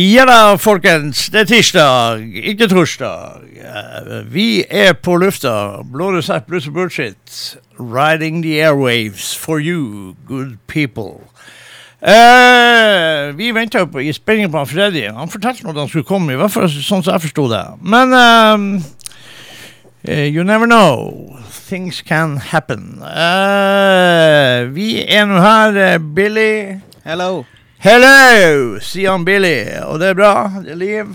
Ja da, folkens. Det er tirsdag, ikke torsdag. Eh, Vi er på lufta. Blå resept, blues og bullshit. Riding the airwaves for you, good people. Uh, vi venta i spenning på han Freddy. Han fortalte at han skulle komme, i hvert fall sånn som jeg forsto det. Men um, you never know. Things can happen. Uh, vi er nå her, Billy. Hello. Hello, sier han Billy, og det er bra, det er liv.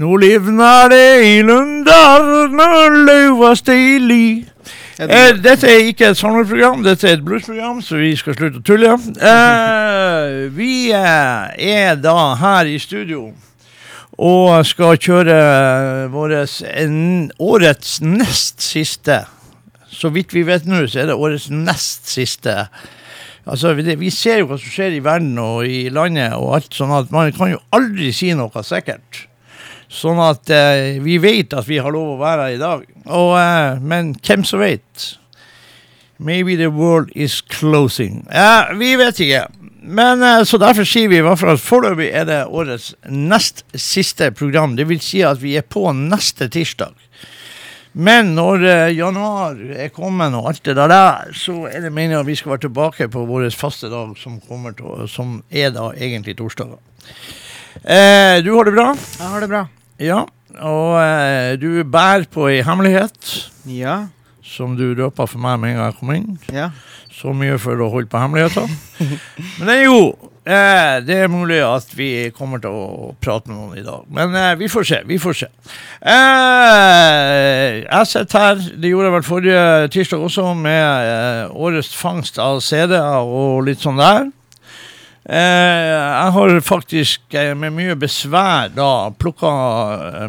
Nå livner det i lunder når løva stilig. Eh, dette er ikke et sommerprogram, dette er et bluesprogram, så vi skal slutte å tulle. Eh, vi eh, er da her i studio og skal kjøre våres, en, årets nest siste. Så vidt vi vet nå, så er det årets nest siste Altså, vi, ser jo hva som skjer i verden og i landet og alt sånn at man kan jo aldri si noe sikkert. Sånn at eh, vi vet at vi har lov å være her i dag. Og, eh, men hvem som vet? Maybe the world is closing. Ja, vi vet ikke. Men eh, så derfor sier vi i hvert fall at foreløpig er det årets nest siste program. Det vil si at vi er på neste tirsdag. Men når eh, januar er kommet og alt det der, så er det meningen at vi skal være tilbake på vår faste dag, som, kommer til, som er da egentlig torsdager. Eh, du har det bra? Jeg har det bra. Ja. Og eh, du bærer på ei hemmelighet Ja. som du røpa for meg med en gang jeg kom inn. Ja. Så mye for å holde på hemmeligheter. Men det er jo Eh, det er mulig at vi kommer til å prate med noen i dag. Men eh, vi får se. Vi får se. Eh, jeg sitter her, det gjorde jeg vel forrige tirsdag også, med eh, årets fangst av CD-er og litt sånn der. Eh, jeg har faktisk eh, med mye besvær da plukka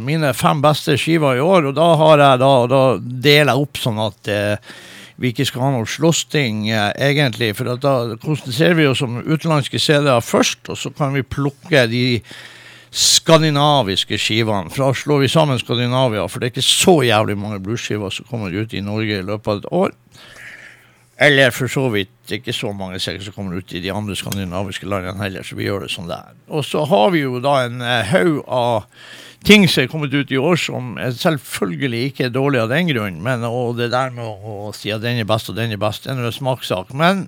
mine fem beste skiver i år, og da har jeg da, da deler jeg opp sånn at eh, vi ikke skal ha noe slåssting, eh, egentlig. For da konsentrerer vi oss om utenlandske CD-er først, og så kan vi plukke de skandinaviske skivene. For da slår vi sammen Skandinavia, for det er ikke så jævlig mange bluesskiver som kommer ut i Norge i løpet av et år. Eller for så vidt ikke så mange sikkert som kommer ut i de andre skandinaviske landene heller, så vi gjør det sånn der. Og så har vi jo da en eh, haug av ting som er kommet ut i år som er selvfølgelig ikke er dårlig av den grunn, men og det der med å, å si at den er best og den er best, det er en smakssak. Men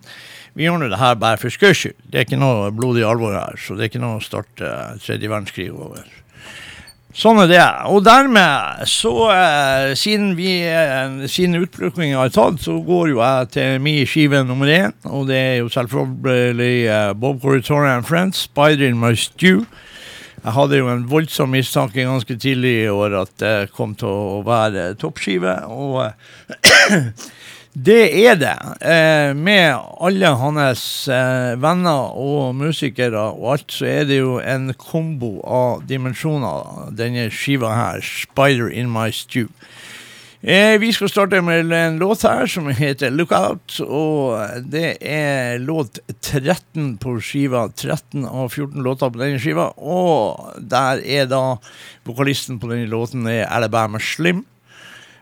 vi gjør nå det her bare for skøys skyld. Det er ikke noe blodig alvor her, så det er ikke noe å starte eh, tredje verdenskrig over. Sånn er det. Og dermed, så eh, siden vi eh, siden utplukkinga er tatt, så går jo jeg til min skive nummer én. Og det er jo selvfølgelig eh, Bob Corritore and Friends, 'Spider in My Stew'. Jeg hadde jo en voldsom mistanke ganske tidlig i år at det kom til å være toppskive. Og eh, det er det. Eh, med alle hans eh, venner og musikere og alt, så er det jo en kombo av dimensjoner, denne skiva her, 'Spider in My Stew'. Eh, vi skal starte med en låt her som heter 'Lookout'. Og det er låt 13 på skiva. 13 av 14 låter på denne skiva. Og der er da vokalisten på denne låten er Alabama Slim.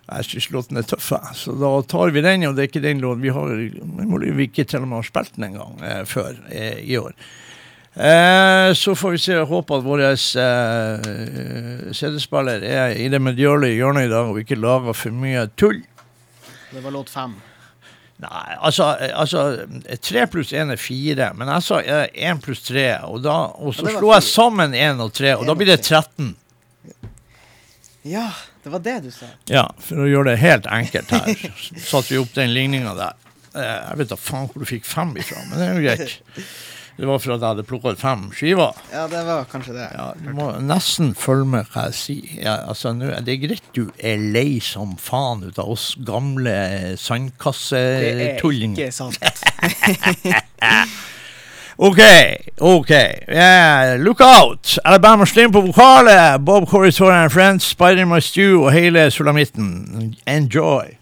Jeg syns låten er tøff, så da tar vi den. Og det er ikke den låten vi har Vi må ikke til og med ha spilt den en gang eh, før eh, i år. Eh, så får vi se og håpe at vår eh, CD-spiller er i det medgjørlige hjørnet i dag og ikke lager for mye tull. Det var låt fem. Nei, altså, altså Tre pluss én er fire, men jeg sa én pluss tre. Og, da, og så Ja, slo jeg sammen én og tre, og da blir det 13. Ja, det var det du sa. Ja, for å gjøre det helt enkelt her, så satte vi opp den ligninga der. Eh, Jeg vet da faen hvor du fikk fem ifra, men det er jo greit. Det var for at jeg hadde plukka ut fem skiver. Ja, det var kanskje det. Ja, Du må nesten følge med hva jeg sier. Ja, altså, nå er greit du er lei som faen ut av oss gamle Det er ikke sant. OK, OK. Yeah, look out! Alabama Slim på vokalet. Bob Corritore and Friends, Spider My Stew og hele sulamitten. Enjoy.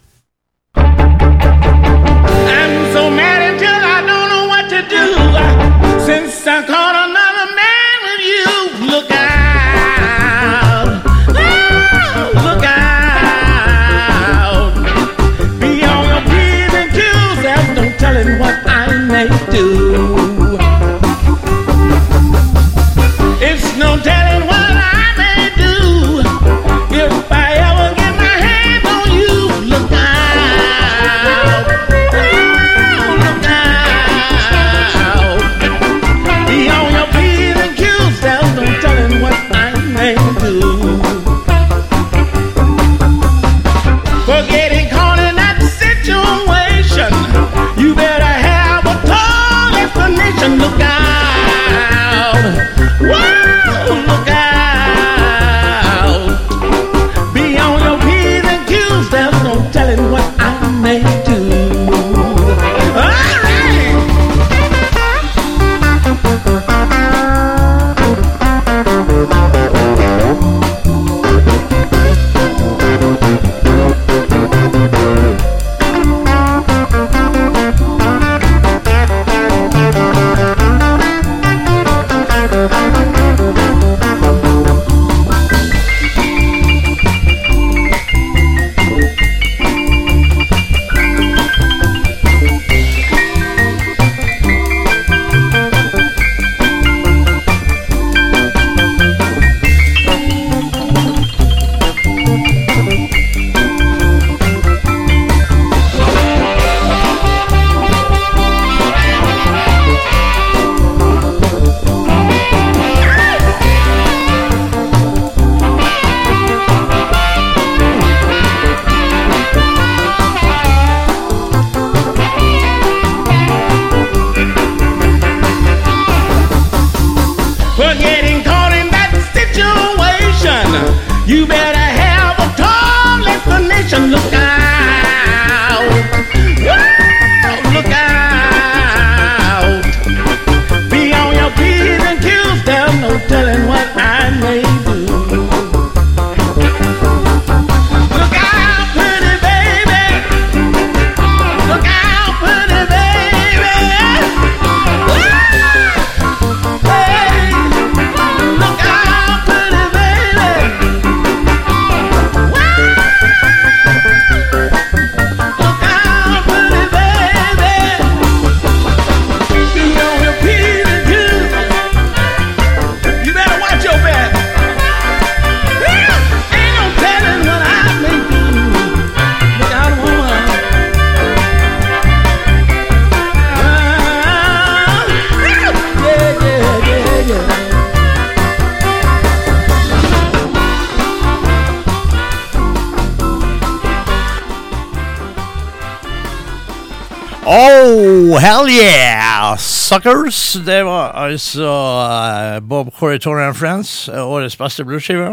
Suckers! Det var altså eh, Bob Corritor and Friends, eh, årets beste bluesskive.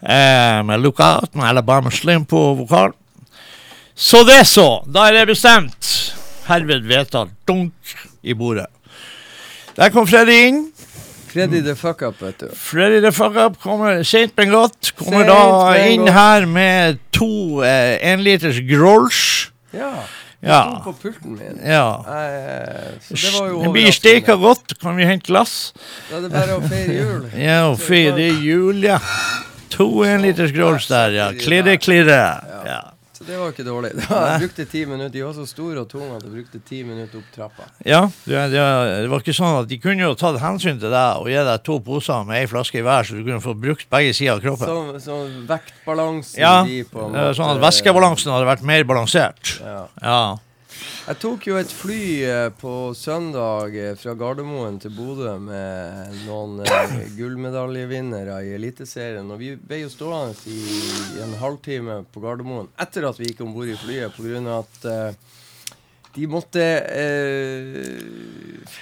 Eh, med Lookout, med Alabama Slim på vokal. Så det så! Da er det bestemt. Herved vedtatt. Dunk i bordet. Der kom Freddy inn. Freddy the fuck up, vet du. Freddy the fuck up kommer sent, men godt. Kommer Saint da inn her med to eh, enliters Grolsch. Ja. Ja. Sto på pulten min. ja. Eh, det var jo Det blir steika godt. Kan vi hente glass? Da er det bare å feire jul. Ja, å feire jul, ja. To enliters Grolsch der, ja. Klirre, klirre. Ja. Det var ikke dårlig. Jeg brukte ti minutter. De var så store og tunge at jeg brukte ti minutter opp trappa. ja det, det, det var ikke sånn at de kunne jo tatt hensyn til deg og gi deg to poser med ei flaske i hver, så du kunne få brukt begge sider av kroppen. Sånn, sånn vektbalansen Ja, de på er sånn at måte- væskebalansen hadde vært mer balansert. Ja. Ja. Jeg tok jo et fly eh, på søndag eh, fra Gardermoen til Bodø med noen eh, gullmedaljevinnere i Eliteserien. Og vi ble jo stående i, en halvtime på Gardermoen etter at vi gikk om bord i flyet pga. at de måtte eh,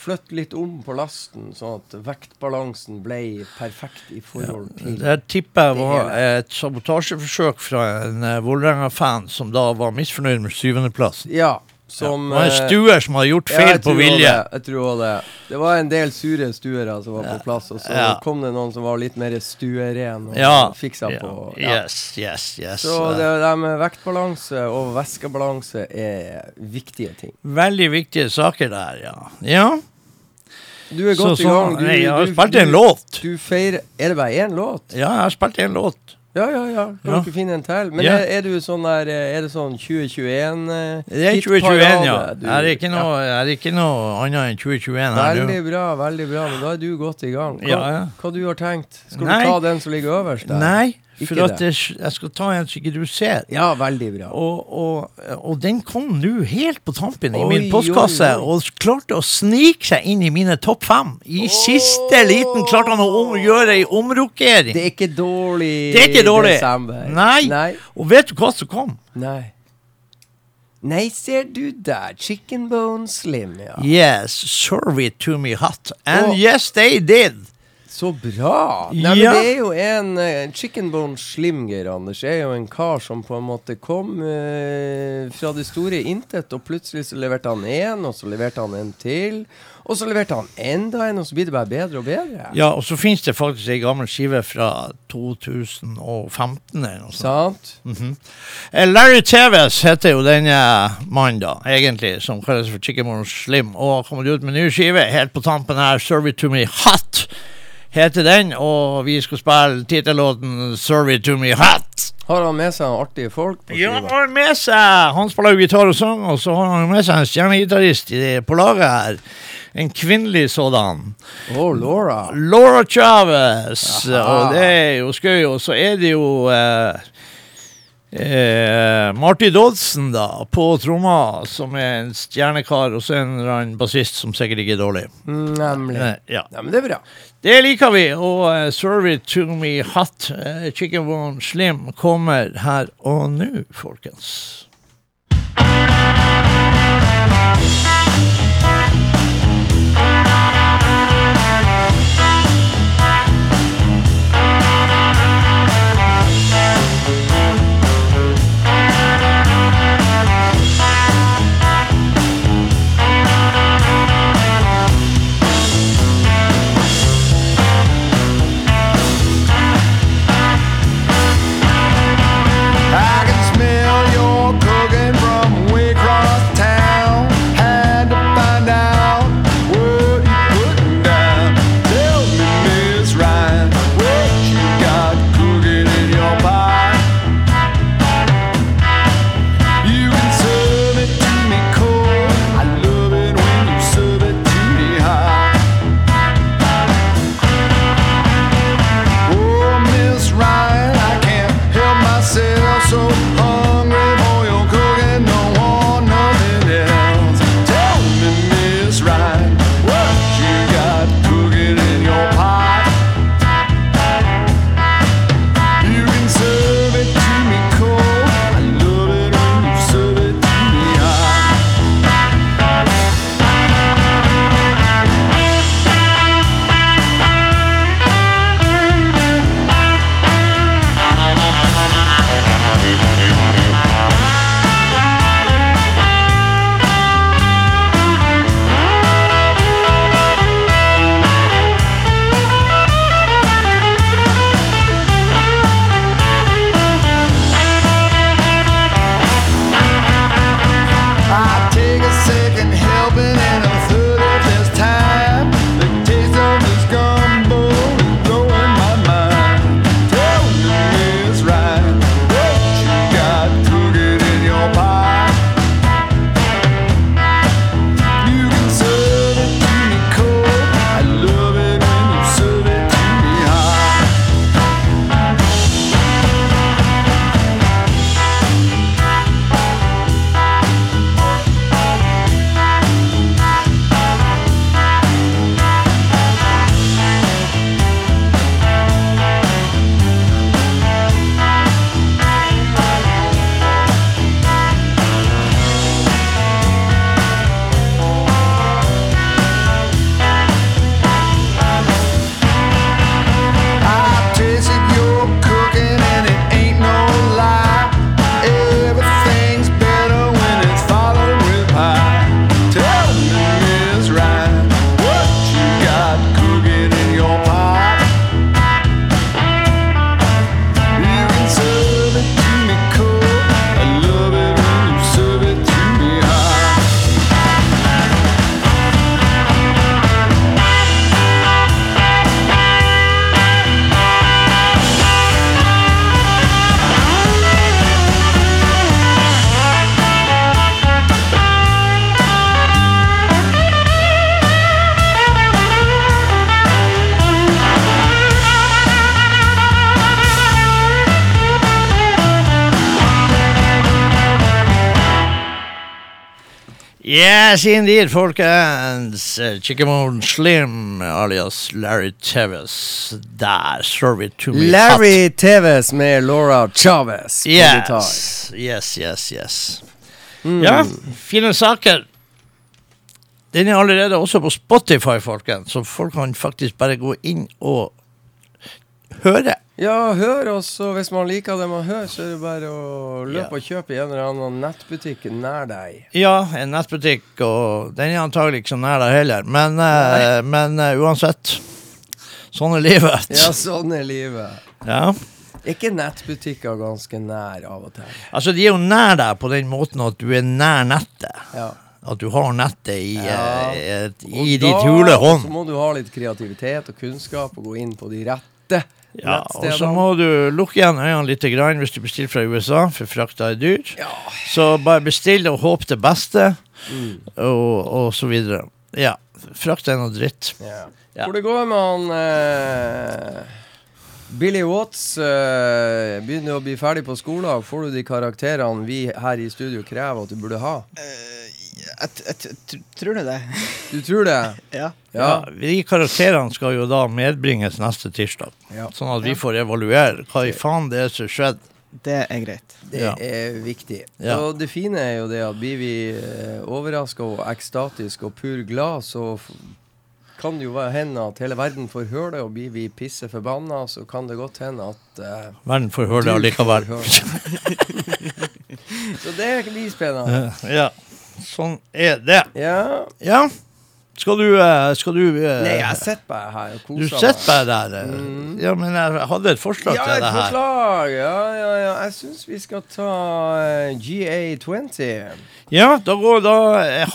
flytte litt om på lasten, sånn at vektbalansen ble perfekt i forhold til Det tipper jeg var et sabotasjeforsøk fra en uh, Vålerenga-fan som da var misfornøyd med syvendeplassen. Ja, som det var en eh, stuer som hadde gjort feil ja, på vilje. Det, jeg tror også det. Det var en del sure stuere som var på plass, og så Ja. kom det noen som var litt mer stueren og Ja. fiksa ja. på. Ja. Yes, yes, yes. Så det der med vektbalanse og væskebalanse er viktige ting. Veldig viktige saker der, ja. Ja. Du er godt så, i gang. Du, nei, jeg har du- spilt en låt. Du feirer Er det bare én låt? Ja, jeg har spilt en låt. Ja, ja, ja. Kan Ja. du ikke finne en til? Men Ja. er, er du sånn der eh, Er det sånn 2021 eh, Det er 2021, ja. du- Det er ikke noe, er ikke noe annet enn 2021 her. Veldig bra, veldig bra. Men da er du godt i gang. Hva, Ja, ja. hva du har tenkt? Skal Nei. du ta den som ligger øverst der? Nei, for at jeg, jeg skal ta en som ikke du ser. Ja, veldig bra. Og, og, og den kom nå helt på tampen i Oi, min postkasse, oi, oi. og klarte å snike seg inn i mine topp fem. I siste liten klarte han å om, gjøre ei omrokering. Det er ikke dårlig Det er ikke dårlig. desember. Nei. Nei. Og vet du hva som kom? Nei. Nei, ser du der. Chicken bone slim, ja. Yes, serve it to me hot. And oh. yes, they did. Så bra! Nei, men det er jo en eh, Chicken bone slim, Geir Anders, er jo en kar som på en måte kom eh, fra det store intet, og plutselig så leverte han én, og så leverte han en til, og så leverte han enda en, og så blir det bare bedre og bedre. Ja, og så finnes det faktisk ei gammel skive fra 2015 eller noe sånt. Sant? -hmm. Larry Teves heter jo denne mannen, da, egentlig, som kalles for Chicken Bone Slim, og har kommet ut med ny skive helt på tampen her, Serve It To Me Hot, heter den, og vi skal spille tittellåten 'Sorry To Me Hot. Har han med seg artige folk på Ja, han skiva? har med seg Han spiller gitar og sang, og så har han med seg en stjernegitarist i- på laget her. En kvinnelig sådan. Å, Laura. Laura Chavez. Og det er jo skøy. Og så er det jo eh, eh, Marty Dodson da, på tromma, som er en stjernekar, og så en eller annen bassist som sikkert ikke er dårlig. Nemlig. Eh, ja. Ja, men det er bra. Det liker vi, og uh, Serve It To Me Hot Uh, Chicken Bone Slim kommer her og nå, folkens. Yes, indeed, folkens. Chickemon Slim alias Larry Teves. Der, it to me. Larry Teves med Laura Chavez. Yes, yes, yes, yes. Mm. Ja, fine saker. Den er allerede også på Spotify, folkens, så folk kan faktisk bare gå inn og høre. Ja, hør også. Hvis man liker det man hører, så er det bare å løpe Ja. og kjøpe i en eller annen nettbutikk nær deg. Ja, en nettbutikk, og den er antagelig ikke så nær deg heller, men, eh, men eh, uansett. Sånn er livet. Ja, sånn er livet. Ja. Ikke nettbutikker ganske nær av og til? Altså, de er jo nær deg på den måten at du er nær nettet. Ja. At du har nettet i, Ja. eh, i da ditt hule Så hånd. må du ha litt kreativitet og kunnskap og gå inn på de rette Ja, og så må du lukke igjen øynene litt grann hvis du bestiller fra USA, for frakta er dyr. Ja. Så bare bestill og håp det beste, Mm. og, og så videre. Ja. Frakt er noe dritt. Ja. Ja. Hvor det går med han eh, Billy Watts uh, begynner å bli ferdig på skolen. Får du de karakterene vi her i studio krever at du burde ha? Jeg, jeg, tror det? Du tror det? Ja. Ja. De karakterene skal jo da medbringes neste tirsdag, Ja. sånn at vi får evaluere hva i faen det er som skjedde. Det er greit. Det Ja. er viktig. Ja. Og det fine er jo det at blir vi eh, overraska og ekstatiske og pur glad, så kan det jo hende at hele verden får høre det, og blir vi pisse forbanna, så kan det godt hende at uh, Verden får høre det allikevel. Så det. det blir spennende. ja. Sånn er det. Ja. Ja. Skal du, eh, skal du eh, Nei, jeg sitter bare her og Du koser sitter bare der. eh. Mm. Ja, men jeg hadde et forslag Ja, til her. det her. forslag! Ja, ja, ja. Jeg syns vi skal ta eh, GA20. Ja, da, går, da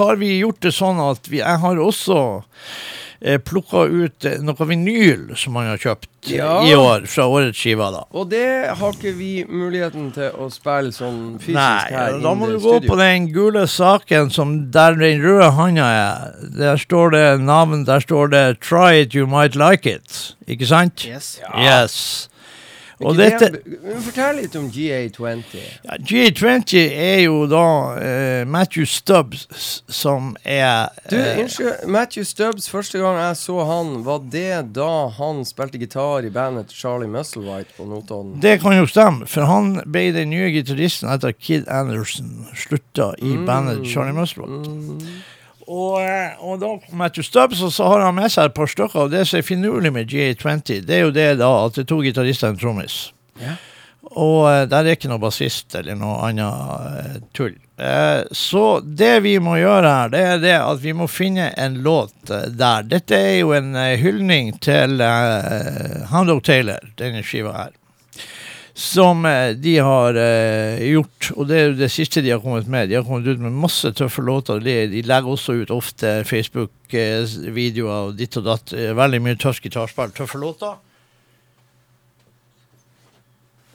har vi gjort det sånn at vi, jeg har også eh, plukka ut eh, noe vinyl som han har kjøpt eh, Ja. i år, fra årets skive. da. Og det har ikke vi muligheten til å spille sånn fysisk Nei, her da må du gå studio. på den gule saken som der den røde handa er. Der står det navn, der står det 'Try it, you might like it'. Ikke sant? Yes. Yes. Og dette det- Fortell litt om GA20. ja, GA20 er jo da uh, Matthew Stubbs som er Du, eh, unnskyld. Matthew Stubbs, første gang jeg så han, var det da han spilte gitar i bandet til Charlie Musselwhite på Notodden? Det kan jo stemme, for han ble den nye gitaristen etter Kid Anderson slutta i Mm. bandet Charlie Musselwhite. Mm. Og, og da kom Matthew Stubbs, og så har han med seg et par stykker. Og det som er finurlig med GA20, det er jo det da at det er to gitarister og en trommis. Ja. Og eh, der er ikke noe bassist eller noe annet eh, tull. Eh, så det vi må gjøre her, det er det at vi må finne en låt der. Dette er jo en hyldning til Hound Taylor, denne skiva her. Som eh, de har eh, gjort, og det er jo det siste de har kommet med. De har kommet ut med masse tøffe låter. De, de legger også ut ofte Facebook-videoer og ditt og datt. Eh, veldig mye tøft gitarspill. Tøffe låter.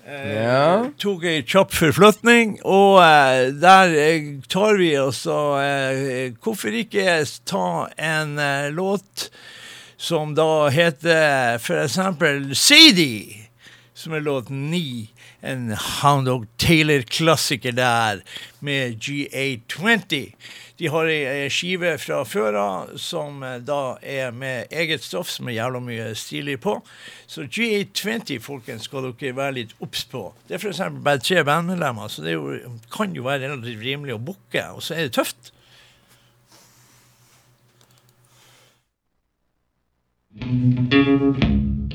Eh, Ja. Tok ei kjapp forflytning, og eh, der eh, tar vi altså eh, Hvorfor ikke ta en eh, låt som da heter eksempel CD, som er låt ni. En Hound Dog Taylor-klassiker der, med GA20. De har ei, skive fra før av som eh, da er med eget stoff, som er jævla mye stilig på. Så GA20, folkens, skal dere være litt obs på. Det er f.eks. bare tre bandmedlemmer, så det jo, kan jo være relativt rimelig å booke, og så er det tøft. Thank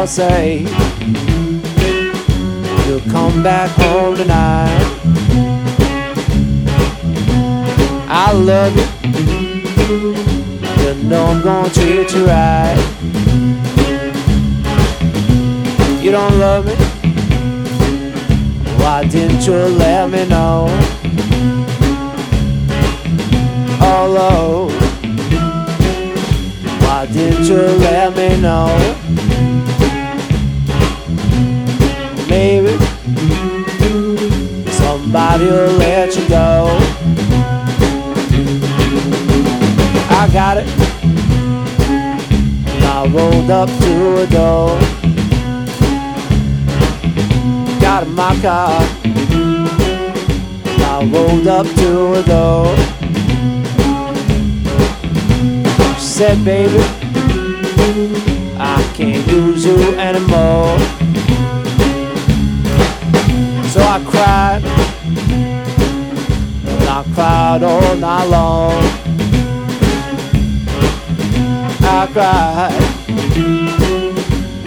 I'll say, you'll come back home tonight. I love you. You know I'm gonna treat you right. You don't love me? Why didn't you let me know? Although you let me know? Maybe somebody will let you go. I got it. And I rolled up to a door. Got in my car. I rolled up to a door. She said, baby, I can't use you anymore. So I cried, and I cried all night long. I cried,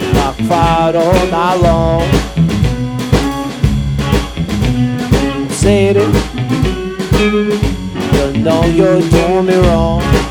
and I cried all night long. Said it, you know you're doing me wrong.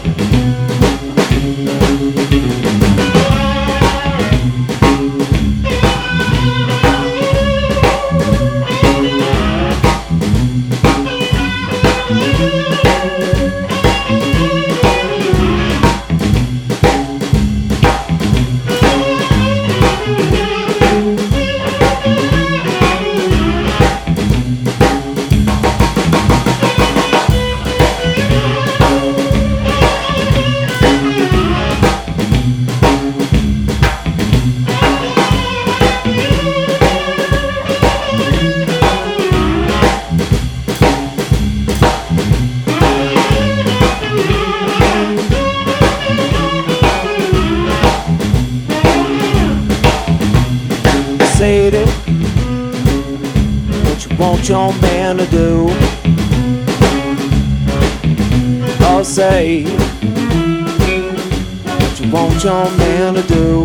Your man to do.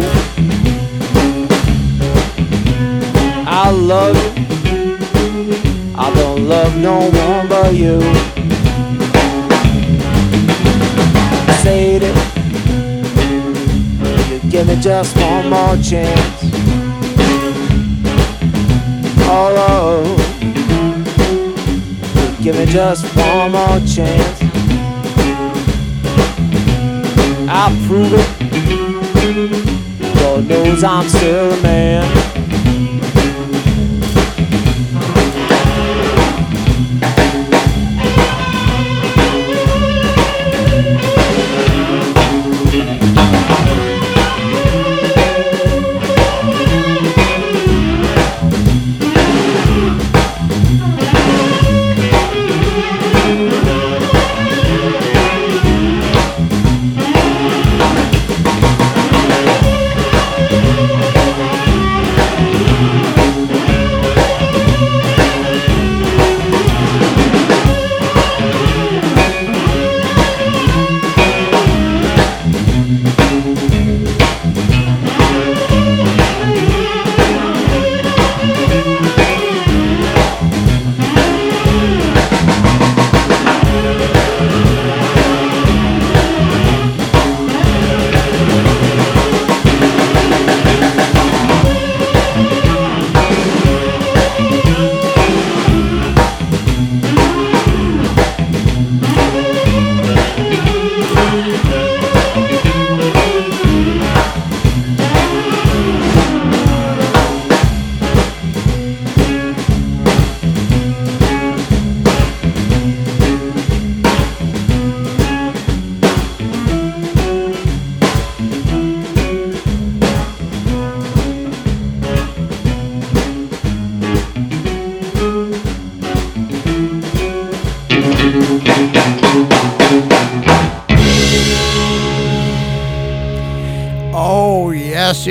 I love you. I don't love no one but you. Said it. You give me just one more chance. Oh, oh. you give me just one more chance. I'll prove it. Knows I'm still a man.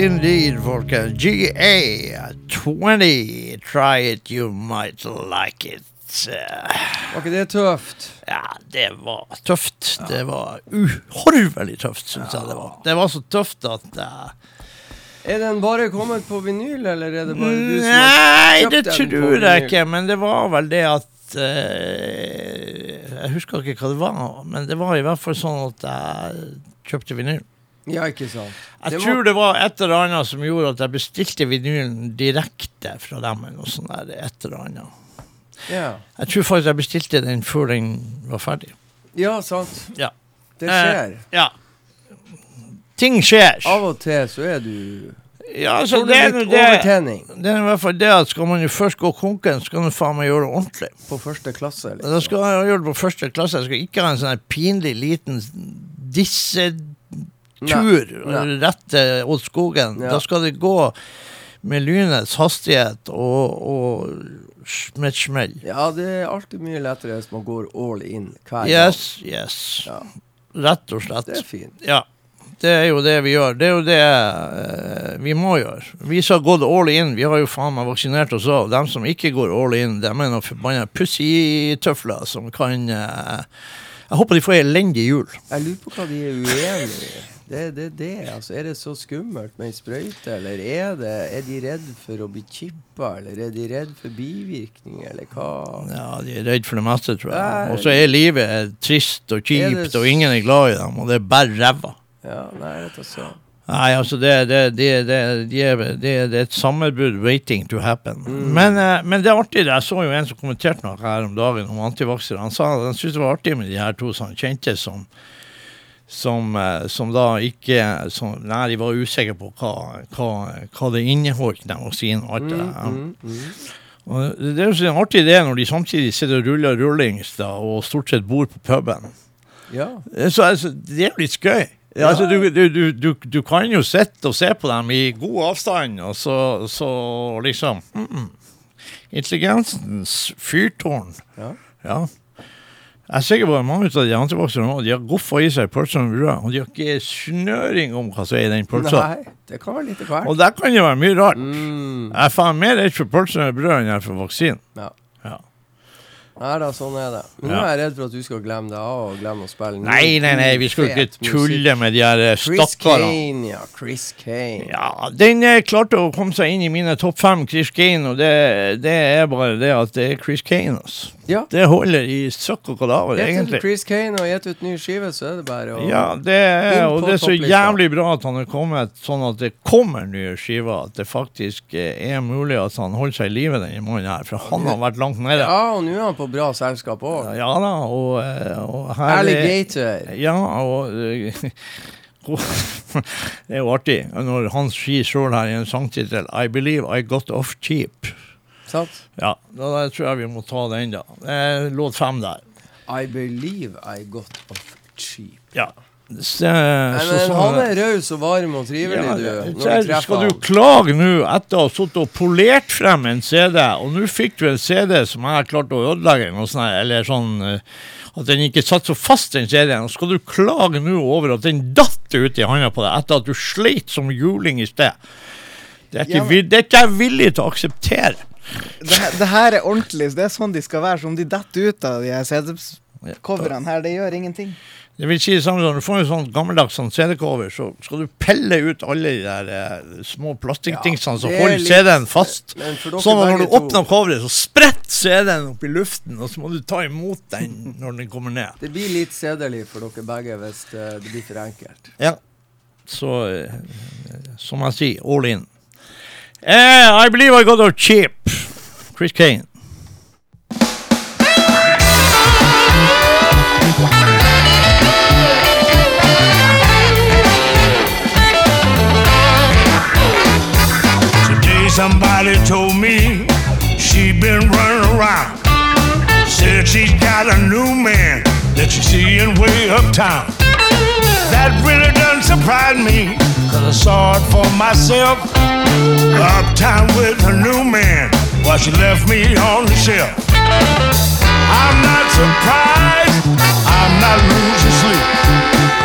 Indeed, folkens. GA20. Try it, you might like it. Var ikke det tøft? Ja, det var tøft. Det var uhorvelig tøft, syns jeg det var. Det var så tøft at uh, Er den bare kommet på vinyl, eller er det bare du som har Nei, kjøpt det den på tror jeg ikke, men det var vel det at uh, Jeg husker ikke hva det var, men det var i hvert fall sånn at jeg kjøpte vinyl. Ja, ikke sant. Jeg Det tror det var et eller annet som gjorde at jeg bestilte vinylen direkte fra dem. eller noe sånt der, et eller annet. Ja, Jeg tror faktisk jeg bestilte den før den var ferdig. ja sant. Ja. Det skjer. Eh, ja. Ting skjer. Av og til så er du Ja, altså, det er, det, det er i hvert fall det at skal man jo først gå konken, så skal man faen meg gjøre det ordentlig. på første klasse. Da Liksom. skal jeg gjøre det på første klasse. Jeg skal ikke ha en sånn pinlig liten dissetur Nei, nei. rett til åt skogen. Ja. Da skal det gå med lynets hastighet og, og med et smell. Ja, det er alltid mye lettere hvis man går all in hver Yes, yes. Ja, Rett og slett. det er fint. Ja. Det er jo det vi gjør. Det er jo det eh, vi må gjøre. Vi som har gått all in, vi har jo faen meg vaksinert oss òg. De som ikke går all in, de er noen forbanna pussitøfler som kan eh, Jeg håper de får elendig jul. Jeg lurer på hva de er uenige i. Det det, det. Altså, er det så skummelt med ei sprøyte, eller er, det, er de redd for å bli chippa, eller er de redd for bivirkninger, eller hva? Ja, De er redd for det meste, tror jeg. Og så er livet trist og kjipt, og ingen er glad i dem, og det er bare ræva. Ja, nei, rett og slett. Nei, altså det, det, det, det, de er, et sammenbrudd waiting to happen. Mm. Men, eh, men det er artig. Jeg så jo en som kommenterte noe her om dagen om antivaksere. Han sa han syntes det var artig med de her to som han kjente som som, eh, som da ikke som, Nei, de var usikre på hva, hva, hva det inneholdt, den vaksinen og alt det der. Mm, mm. Og det er jo en artig det når de samtidig sitter og ruller rullings da, og stort sett bor på puben. Ja. Så altså, det er jo litt skøy. Ja. Altså, du, du, du, du, du kan jo sitte og se på dem i god avstand, og så, så liksom mm, mm. Intelligensens fyrtårn. Ja. Ja. Jeg er sikker på at mange av de antivakserne nå, de har goffa i seg pølser med brød, og de har ikke snøring om hva som er i den pølsa. Nei, det kan være litt hvert. Og der kan det være mye rart. Mm. Jeg er faen mer redd for pølser med brød enn jeg er for vaksinen. Ja. Ja. Nei da, sånn er det. Men nå er jeg redd for at du skal glemme det av og glemme å spille Nei, nei, nei, vi skal ikke tulle tulle med de her eh, stakkarene. Ja. Chris Kane. Ja, den eh, klarte å komme seg inn i mine topp fem Chris Kane, og det, det er bare det at det er Chris Kane. Altså. Ja. Det holder i søkk og kadaver, egentlig. Chris Kane og gitt ut ny skive, så er det bare å Ja, det er, og det er så jævlig bra at han er kommet sånn at det kommer nye skiver. At det faktisk eh, er mulig at han holder seg i live, denne mannen her. For han har vært langt nede. Ja, og nå er han på bra selskap òg. Ja da, og, eh, og her er- Alligator. Ja, og eh, Det er jo artig når han sier sjøl her i en sangtittel I believe I got off cheap. Sant? Ja, da, da tror jeg vi må ta den, da. Det er låt fem der. I believe I got off cheap. Ja. Så, Nei, så, men sånn han er raus og varm og trivelig, Ja, du. Når så skal du klage nå etter å ha sittet og polert frem en CD, og nå fikk du en CD som jeg har klart å ødelegge, noe sånt, eller sånn eh, at den ikke satt så fast, den CD-en. Og skal du klage nå over at den datt ut i handa på deg etter at du sleit som juling i sted? Det er ikke, Ja, men- det er ikke jeg villig til å akseptere. Det, det her er ordentlig. Det er sånn de skal være. Som de detter ut av de CD-coverne her, det gjør ingenting. Det vil si samme du får en sånn gammeldags sånn CD-cover, så skal du pelle ut alle de der eh, små plastikkdingsene som det er holder litt- CD-en fast. Sånn at når du åpner coveret, så spretter CD-en opp i luften, og så må du ta imot den når den kommer ned. Det blir litt sedelig for dere begge hvis det, det blir for enkelt. Ja. Så eh, som jeg sier, all in. Eh, I believe I got a chip. Chris Cain. Today somebody told me she been running around. Said she's got a new man that she's seeing way uptown. That really doesn't surprise me, cause I saw it for myself. Uptown with a new man while she left me on the shelf. I'm not surprised, I'm not losing sleep.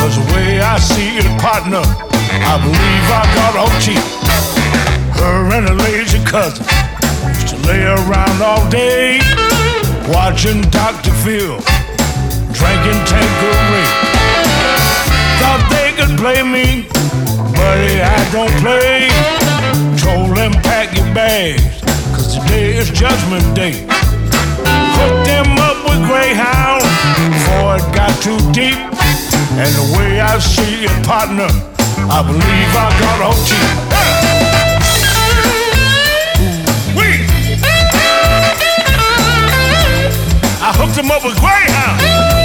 Cause the way I see it, partner, I believe I got off cheap. Her and her lazy cousin used to lay around all day, watching Dr. Phil, drinking Tanqueray. Thought they could play me, buddy, I don't play. Told them pack your bags, cause today is Judgment Day. Hooked them up with Greyhound before it got too deep. And the way I see it, partner, I believe I got off cheap. I hooked him up with Greyhound.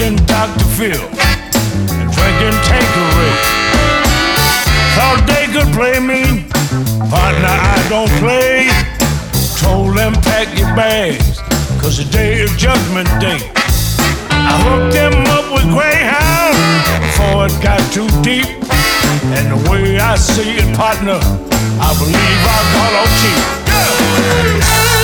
Watching Dr. Phil and drinking Tanqueray. Thought they could play me, partner, I don't play. Told them pack your bags, cause the day is judgment day. I hooked them up with Greyhound before it got too deep. And the way I see it, partner, I believe I got off cheap. Chris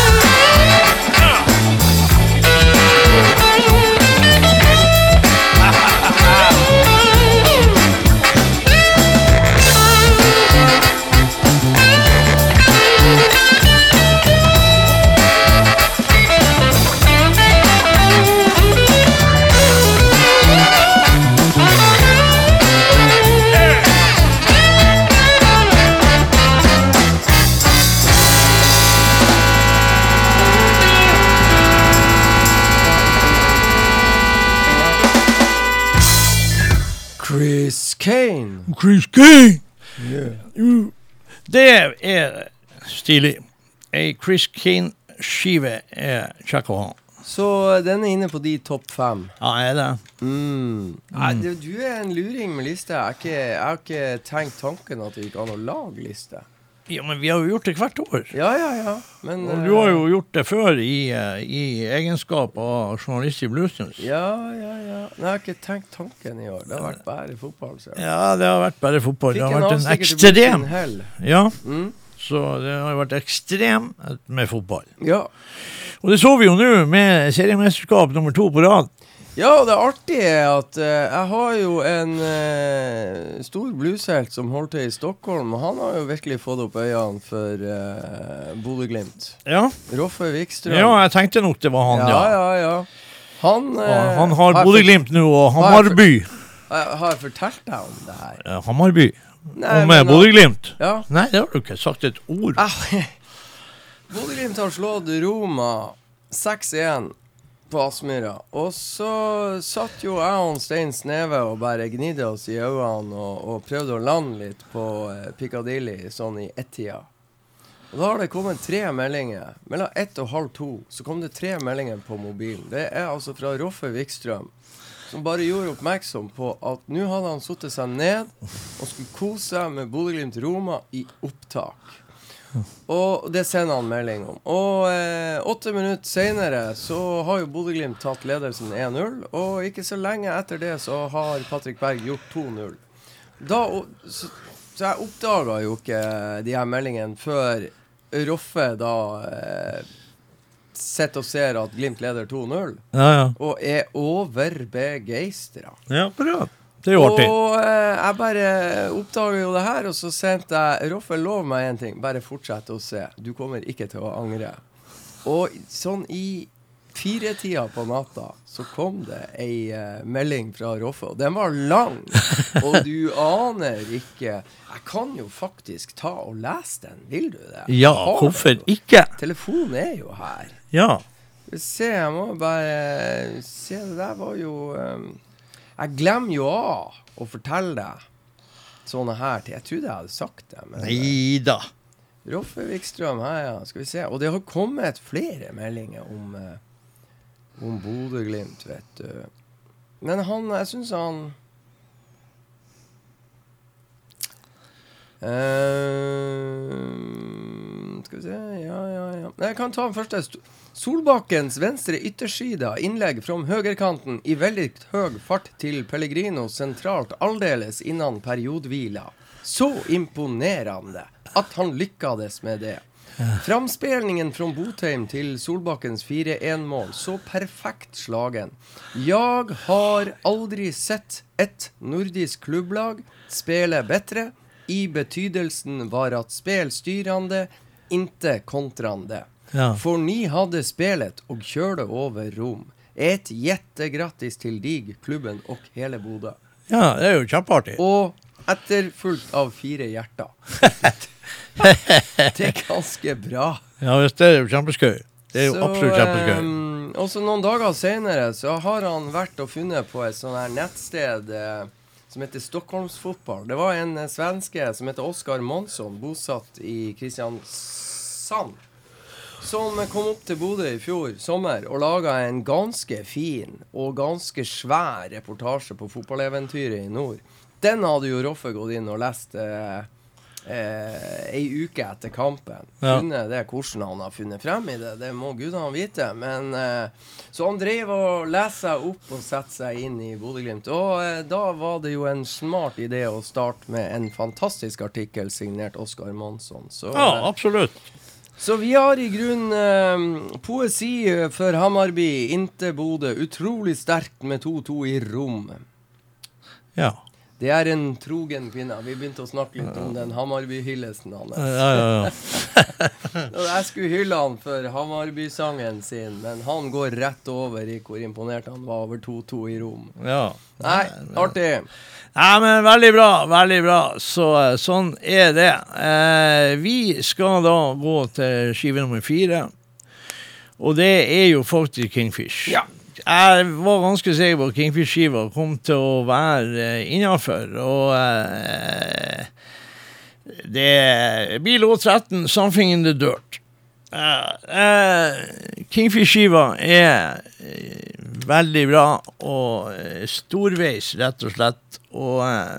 Kane. Chris Kane! Yeah. Det er stilig. Ei Chris Kane-skive er kjekk å ha. Så den er inne på de topp fem. Ja, er det? Mm. Nei, du, du er en luring med liste. Jeg har ikke, jeg har ikke tenkt tanken at det gikk an å lage liste. Ja, men vi har jo gjort det hvert år. Ja, ja, ja. Men Og eh, du har jo gjort det før i, eh, i egenskap av journalist i Bluesnews. Ja, ja, ja. Men jeg har ikke tenkt tanken i år. Det har vært bare fotball. Så. Ja, det har vært bare fotball. Det har vært en ekstrem Ja, Mm. så det har vært ekstrem med fotball. Ja. Og det så vi jo nå med seriemesterskap nummer to på rad. Ja, og det artige er at eh, jeg har jo en eh, stor blueshelt som holder til i Stockholm, og han har jo virkelig fått opp øynene for uh, Bodø-Glimt. Ja. Roffe Wikstrøm. ja, jeg tenkte nok det var han, ja, ja. ja, ja. Han, eh, han har Bodø-Glimt nå, og har Hamarby. for- jeg- Har jeg fortalt deg om det her? Ja, Hamarby. Nei, Og men med Bodø-Glimt. Ja. Nei, det har du ikke sagt et ord. Ah, Bodø-Glimt har slått Roma 6-1 på Aspmyra. Og så satt jo jeg og Stein Sneve og bare gnidde oss i øynene og, og prøvde å lande litt på eh, Piccadilly sånn i ett-tida. Og da har det kommet tre meldinger. Mellom ett og halv to så kom det tre meldinger på mobilen. Det er altså fra Roffe Wikstrøm. Som bare gjorde oppmerksom på at nå hadde han satt seg ned og skulle kose seg med Bodø-Glimt Roma i opptak. Og det sender han melding om. Og eh, åtte minutter senere så har jo Bodø-Glimt tatt ledelsen 1-0. Og ikke så lenge etter det så har Patrick Berg gjort 2-0. Da, så, så jeg oppdaga jo ikke de her meldingene før Roffe da eh, sitter og ser at Glimt leder 2-0, Ja, ja. og er overbegeistra. Ja, bra. Det er jo artig. Og eh, jeg bare oppdaga jo det her, og så sendte jeg Roffe, lov meg én ting. Bare fortsett å se. Du kommer ikke til å angre. Og sånn i firetida på natta så kom det ei eh, melding fra Roffe, og den var lang. Og du aner ikke Jeg kan jo faktisk ta og lese den. Vil du det? Ja, hvorfor ikke? Telefonen er jo her. Ja. Se, jeg må bare Se, det der var jo um, Jeg glemmer jo av å fortelle deg sånne her ting. Jeg trodde jeg hadde sagt det. Men Nei da. Roffe Wikstrøm, her, ja. Skal vi se. Og det har kommet flere meldinger om, eh, om Bodø-Glimt, vet du. Men han Jeg syns han uh, skal vi se Ja, ja, ja. Jeg kan ta den første. Solbakkens venstre ytterside innlegg fra høyrekanten i veldig høy fart til Pellegrino sentralt aldeles innan periodehvila. Så imponerende at han lykkades med det. Framspelningen fra Botheim til Solbakkens 4-1-mål så perfekt slagen. Jeg har aldri sett et nordisk klubblag spille bedre. I betydelsen var at spill styrende, inte kontrande. Ja. For ni hadde spelet og kjørte over Rom. Et jettegrattis til dig, klubben og hele Bodø. ja, det er jo kjempeartig. Og etterfulgt av fire hjerter. Det er ganske bra. Ja, det er jo kjempeskøy. Det er jo Så, absolutt kjempeskøy. Um, og så noen dager senere så har han vært og funnet på et sånt her nettsted eh, som heter Stockholmsfotball. Det var en eh, svenske som heter Oskar Monsson, bosatt i Kristiansand. Som kom opp til Bodø i fjor sommer og laga en ganske fin og ganske svær reportasje på fotballeventyret i nord. Den hadde jo Roffe gått inn og lest eh, eh, ei uke etter kampen. Ja. Funnet det hvordan han har funnet frem i det, det må gudene vite. Men eh, Så han drev og leste seg opp og satte seg inn i Bodø-Glimt. Og eh, da var det jo en smart idé å starte med en fantastisk artikkel signert Oskar Monsson. Så, Ja, eh, absolutt. Så vi har i grunnen eh, poesi for Hamarby inntil Bodø. Utrolig sterkt med 2-2 i rom. Ja. Det er en trogen kvinne. Vi begynte å snakke litt om den Hamarby-hyllesten hans. Ja, ja, ja. Jeg skulle hylle han for Hamarby-sangen sin, men han går rett over i hvor imponert han var over 2-2 i rom. ja. Nei, artig. Nei, men veldig bra, veldig bra. Så eh, sånn er det. Eh, vi skal da gå til skive nummer fire. Og det er jo faktisk Kingfish. Ja. Jeg var ganske sikker på at Kingfish-skiva kom til å være uh, innafor, og uh, det blir låt 13, 'Something in the Dirt'. Eh, eh, Kingfish-skiva er eh, veldig bra og eh, storveis, rett og slett. Og eh,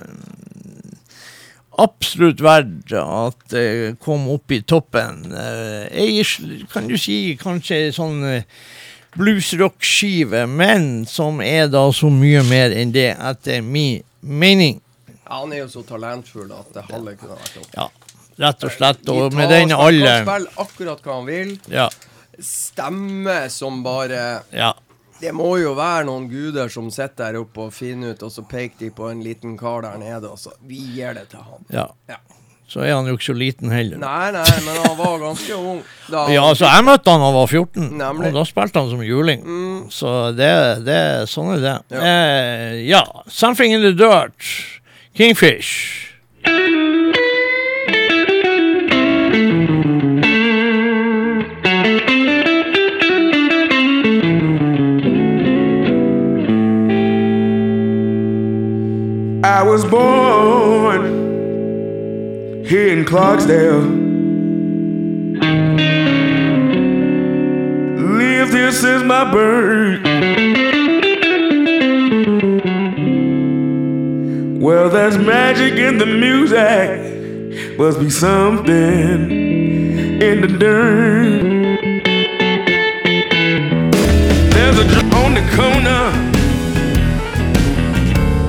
absolutt verdt at det kom opp i toppen. Eh, ei, kan du si kanskje sånn eh, bluesrock-skive, men som er da så mye mer enn det, etter min mening. Ja, han er jo så talentfull at det halve kunne vært opp. Ja, rett og slett. Og Gitar, med den han alderen Kan spille akkurat hva han vil. Ja, Stemme som bare ja. Det må jo være noen guder som sitter der oppe og finner ut, og så peker de på en liten kar der nede, og så Vi gir det til han. ja. Ja. Så er han jo ikke så liten heller. Nei, nei, men han var ganske ung. Da Ja, altså jeg møtte han da han var 14, Nemlig. og da spilte han som juling. Mm. Så det, det, sånn er det. Ja. Eh, ja. 'Something in the Dirt'. Kingfish. I was born here in Clarksdale. Lived here since my birth. Well, there's magic in the music. Must be something in the dirt. There's a drum on the corner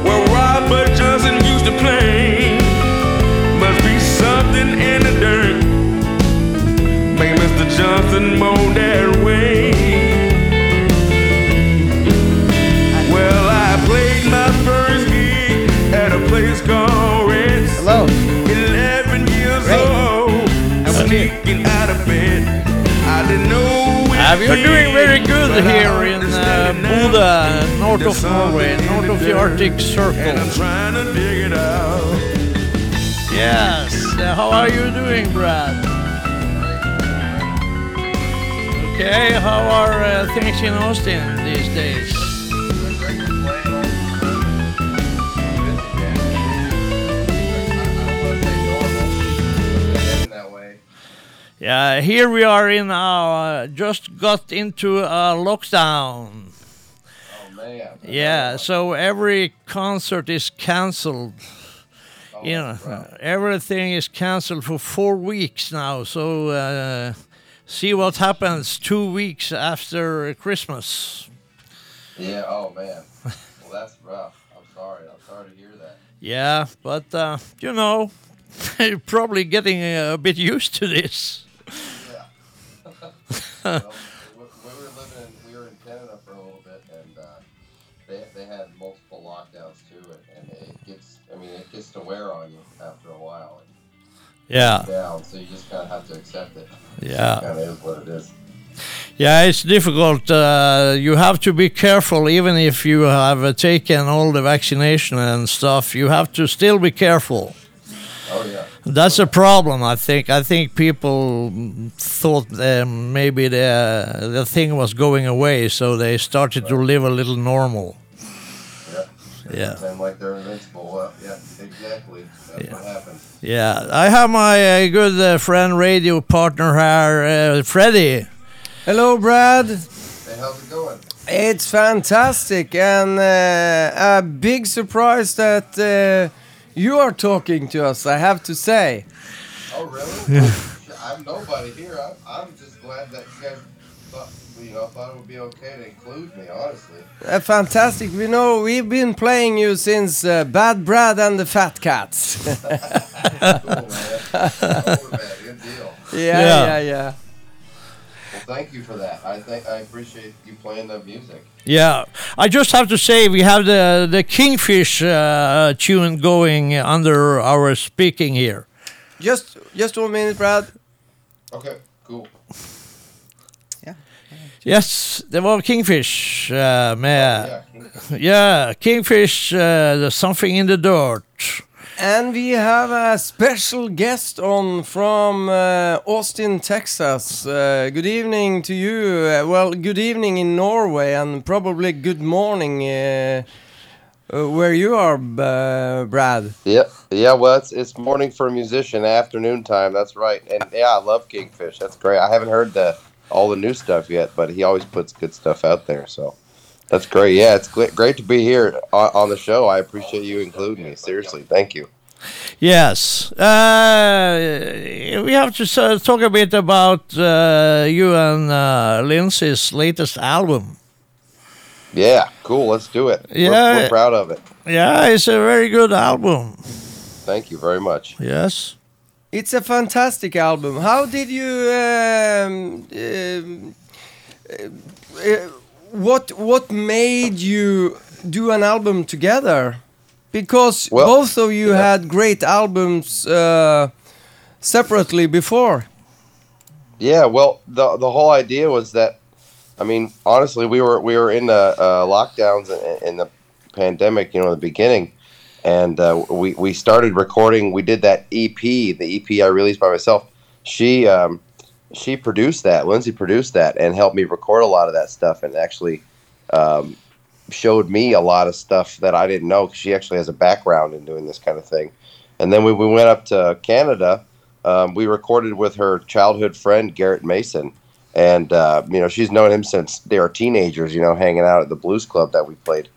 where Robert Johnson used to play. Must in the dirt. Make Mr. Johnson moan that way. Well, I played my first gig at a place called Red's. Hello. 11 years Great. old. How are? Sneaking out of bed. I didn't know Uh, you're doing very good but here in uh, understand now. Bodø, north of Norway, north of the dirt, Arctic And I'm Circle. trying to dig it out. Yes. Uh, how are you doing, Brad? Okay, how are uh, things in Austin these days? Yeah, here we are in our just got into a lockdown. Oh man. Yeah, so every concert is cancelled. You know, everything is cancelled for four weeks now. So uh, see what happens two weeks after Christmas. Yeah, oh man. Well, that's rough. I'm sorry. I'm sorry to hear that. Yeah, but uh, you know, you're probably getting a, bit used to this. Well, wear on you after a while. Yeah, It's down, so you just kind of have to accept it. yeah. Kind of is what it is. Yeah, it's difficult. Uh, you have to be careful, even if you have uh, taken all the vaccination and stuff. You have to still be careful. Oh yeah. That's a problem, I think. I think people thought uh, maybe the the thing was going away, so they started to live a little normal. Yeah. Yeah. pretend like they're invincible. Well, yeah, exactly. That's Yeah. what happens. Yeah, I have my uh, good uh, friend, radio partner here, uh, Freddie. Hello, Brad. Hey, how's it going? It's fantastic and uh, a big surprise that uh, you are talking to us. I have to say. Oh, really? I'm nobody here. I'm, I'm just glad that you guys thought, you know, thought it would be okay to include me, honestly. Uh, fantastic. We know we've been playing you since uh, Bad Brad and the Fat Cats. Cool, man. Over, man. Good deal. yeah, Yeah. yeah, yeah. Well, thank you for that. I think I appreciate you playing the music. Yeah, I just have to say we have the the Kingfish uh, tune going under our speaking here. Just, just one minute, Brad. Okay, cool. Yes, det var Kingfish uh, med Yeah. yeah, Kingfish. Uh, there's something in the dirt. And we have a special guest on from uh, Austin, Texas. Uh, good evening to you. Uh, well, good evening in Norway, and probably good morning uh, uh, where you are, uh, Brad. Yeah, yeah. Well, it's it's morning for a musician, afternoon time. That's right. And yeah, I love Kingfish. That's great. I haven't heard the all the new stuff yet, but he always puts good stuff out there. So that's great. Yeah, it's great to be here on, on the show. I appreciate you including me. Seriously, thank you. Yes, uh, we have to uh, talk a bit about uh, you and uh, Lindsay's latest album. Yeah, cool. Let's do it. We're- Yeah. we're, proud of it. Yeah, it's a very good album. Thank you very much. Yes. It's a fantastic album. How did you? Um, um, uh, uh, what what made you do an album together? Because Well, both of you yeah. had great albums uh, separately before. Yeah, well, the the whole idea was that, I mean, honestly, we were we were in the uh, lockdowns in, in the pandemic, you know, in the beginning, and uh, we we started recording. We did that EP, the EP I released by myself. She um, she produced that. Lindsay produced that and helped me record a lot of that stuff, and actually um, showed me a lot of stuff that I didn't know. 'cause she actually has a background in doing this kind of thing. And then when we went up to Canada, um, we recorded with her childhood friend Garrett Mason, and uh, you know she's known him since they were teenagers. You know, hanging out at the blues club that we played.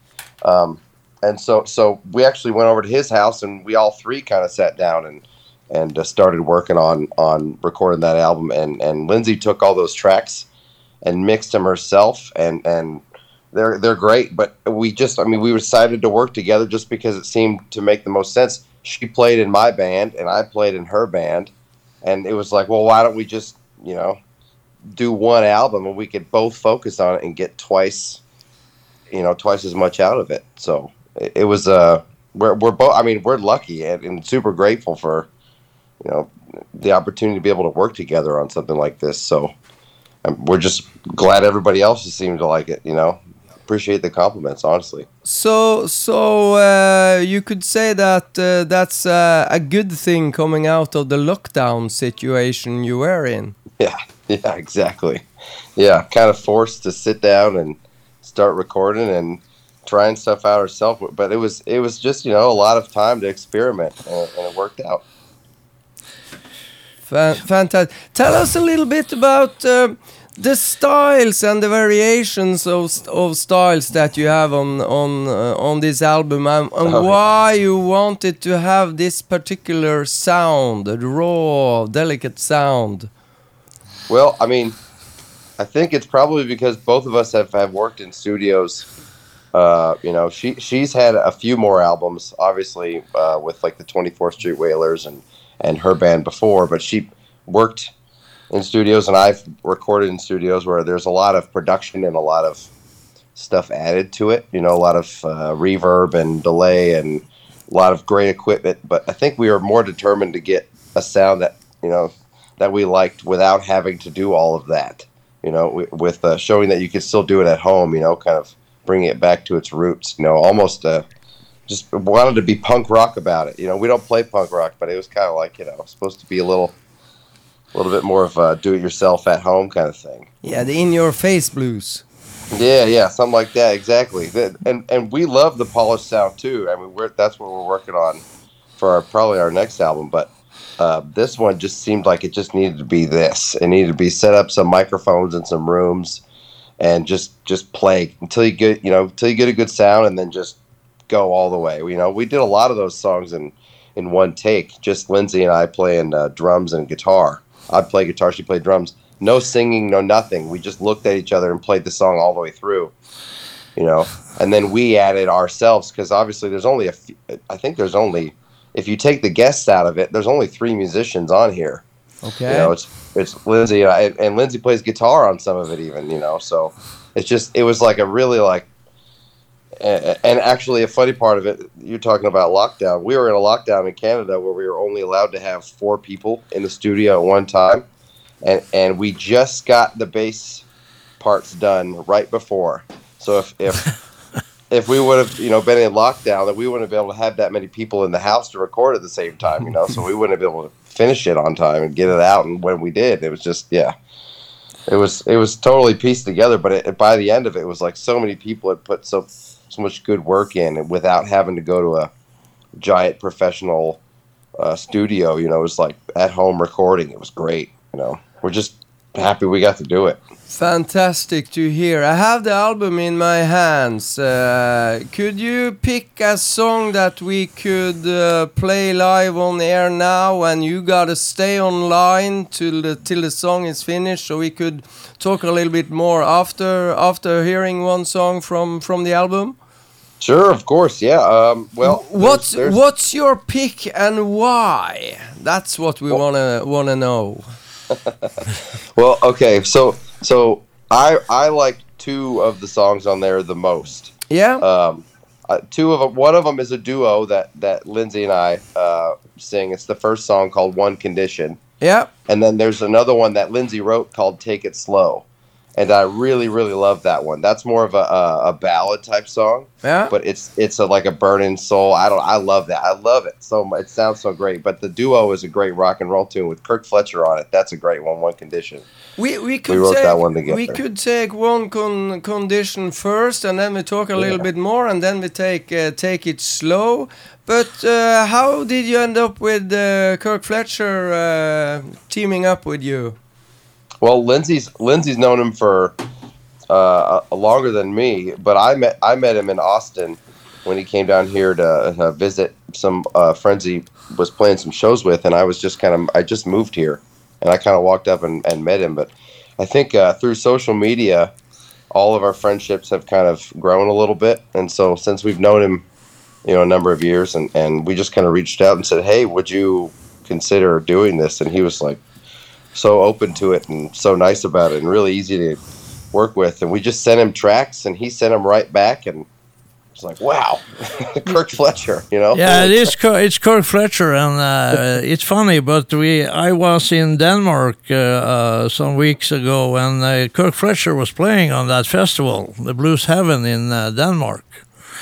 Um, and so, so we actually went over to his house, and we all three kind of sat down and and uh, started working on on recording that album. And and Lindsay took all those tracks and mixed them herself, and and they're they're great. But we just, I mean, we decided to work together just because it seemed to make the most sense. She played in my band, and I played in her band, and it was like, well, why don't we just, you know, do one album and we could both focus on it and get twice, you know, twice as much out of it. So it, was uh, we're we're both. I mean, we're lucky and, and super grateful for, you know, the opportunity to be able to work together on something like this. So. um, we're just glad everybody else has seemed to like it. You know, appreciate the compliments, honestly. So, so uh, you could say that uh, that's uh, a good thing coming out of the lockdown situation you were in. Yeah, yeah, exactly. Yeah, kind of forced to sit down and start recording and trying stuff out ourselves. But it was it was just you know a lot of time to experiment, and, and it worked out. Fan- fantastic. Tell us a little bit about uh, the styles and the variations of, of styles that you have on on uh, on this album, and, and Okay. why you wanted to have this particular sound, the raw, delicate sound. Well, I mean, I think it's probably because both of us have, have worked in studios. Uh, you know, she she's had a few more albums, obviously, uh, with like the Twenty Fourth Street Wailers and and her band before, but she worked in studios, and I've recorded in studios where there's a lot of production and a lot of stuff added to it. You know, a lot of uh, reverb and delay and a lot of great equipment. But I think we were more determined to get a sound that you know that we liked without having to do all of that. You know, wi- with uh, showing that you could still do it at home. You know, kind of bringing it back to its roots. You know, almost uh, just wanted to be punk rock about it. You know, we don't play punk rock, but it was kind of like you know supposed to be a little, a little bit more of a do-it-yourself at home kind of thing. Yeah, the in-your-face blues. Yeah, yeah, something like that, exactly. And and we love the polished sound too. I mean, we're that's what we're working on for our, probably our next album. But uh, this one just seemed like it just needed to be this. It needed to be set up some microphones in some rooms, and just just play until you get you know until you get a good sound, and then just go all the way. You know, we did a lot of those songs in in one take. Just Lindsay and I playing uh, drums and guitar. I'd play guitar, she played drums. No singing, no nothing. We just looked at each other and played the song all the way through. You know, and then we added ourselves because obviously there's only a. Few, I think there's only if you take the guests out of it, there's only three musicians on here. Okay. You know, it's it's Lindsay uh, and, I, and Lindsay plays guitar on some of it even. You know, so it's just it was like a really like. And actually, a funny part of it, you're talking about lockdown. We were in a lockdown in Canada where we were only allowed to have four people in the studio at one time, and and we just got the bass parts done right before. So if if if we would have you know been in lockdown, that we wouldn't have been able to have that many people in the house to record at the same time. You know, so we wouldn't have been able to finish it on time and get it out. And when we did, it was just yeah, it was it was totally pieced together. But it, by the end of it, it was like so many people had put so so much good work in, and without having to go to a giant professional uh, studio. You know, it was like at home recording. It was great. You know, we're just happy we got to do it. Fantastic to hear. I have the album in my hands. Uh, could you pick a song that we could uh, play live on air now, and you gotta stay online till the till the song is finished, so we could talk a little bit more after after hearing one song from from the album? Sure, of course, yeah. Um, well, What's there's- there's- what's your pick and why? That's what we wanna wanna know. Well, okay, so so I I like two of the songs on there the most. Yeah. Um, uh, two of them. One of them is a duo that that Lindsay and I uh, sing. It's the first song called "One Condition," yeah. and then there's another one that Lindsay wrote called "Take It Slow," and I really really love that one. That's more of a a, a ballad type song, Yeah. but it's it's a, like a burning soul. I don't. I love that. I love it so much. It sounds so great. But the duo is a great rock and roll tune with Kirk Fletcher on it. That's a great one. One Condition. We we could wrote take that one together. we could take one con condition first, and then we talk a little bit more, and then we take uh, take it slow. But uh, how did you end up with uh, Kirk Fletcher uh, teaming up with you? Well, Lindsay's Lindsay's known him for uh, longer than me, but I met I met him in Austin when he came down here to uh, visit some uh, friends he was playing some shows with, and I was just kind of I just moved here, and I kind of walked up and, and met him. But I think uh, through social media, all of our friendships have kind of grown a little bit, and so since we've known him, you know, a number of years, and and we just kind of reached out and said, hey, would you consider doing this? And he was like so open to it and so nice about it and really easy to work with. And we just sent him tracks and he sent them right back and it's like, wow, Kirk Fletcher, you know? Yeah, it is. It's Kirk Fletcher, and uh, it's funny. But we, I was in Denmark uh, uh, some weeks ago, and uh, Kirk Fletcher was playing on that festival, the Blues Heaven in uh, Denmark.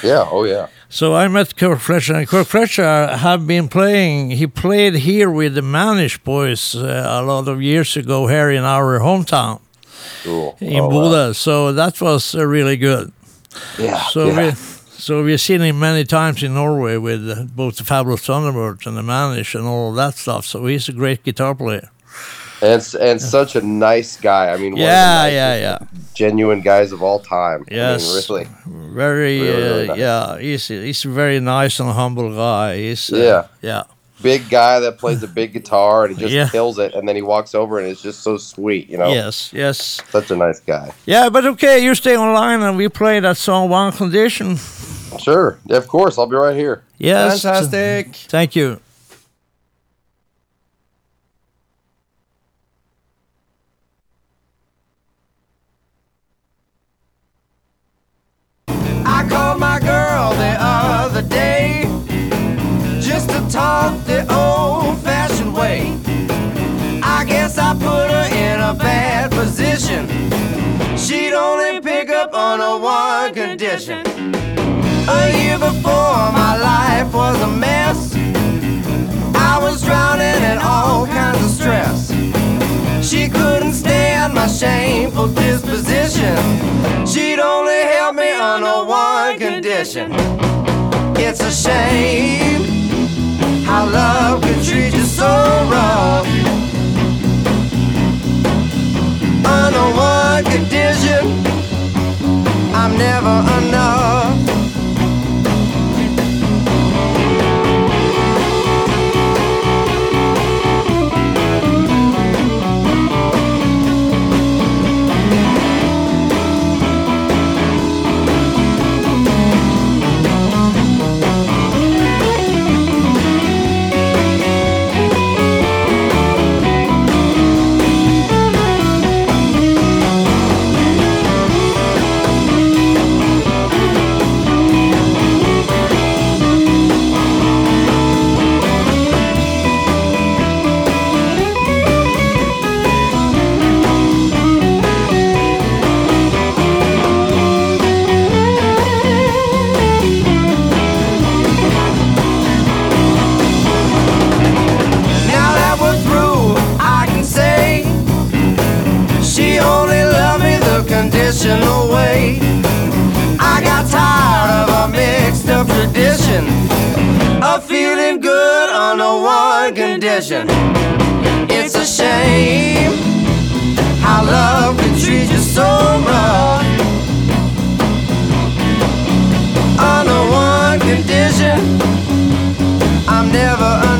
Yeah, oh yeah. So I met Kirk Fletcher, and Kirk Fletcher have been playing. He played here with the Manish Boys uh, a lot of years ago here in our hometown Cool. in Oh, wow. So that was uh, really good. Yeah. So yeah. we, so we've seen him many times in Norway with uh, both the Fabulous Thunderbirds and the Manish and all of that stuff. So he's a great guitar player. And, and such a nice guy. I mean, one Yeah, of the yeah, yeah. genuine guys of all time. Yes. I mean, really. Very, Really, really uh, nice. yeah. He's he's a very nice and humble guy. He's uh, Yeah. yeah. Big guy that plays a big guitar and he just Yeah. kills it. And then he walks over and it's just so sweet, you know? Yes, yes. Such a nice guy. Yeah, but okay, you stay online and we play that song One Condition. Sure. Yeah, of course. I'll be right here. Yes. Fantastic. Thank you. The old fashioned way. I guess I put her in a bad position. She'd only pick up on a one condition. A year before, my life was a mess. I was drowning in all kinds of stress. She couldn't stand my shameful disposition. She'd only help me under one condition. It's a shame how love could treat you so rough. Under one condition, I'm never enough. Tradition of feeling good under one condition. It's a shame how love can treat you so rough. Under one condition, I'm never.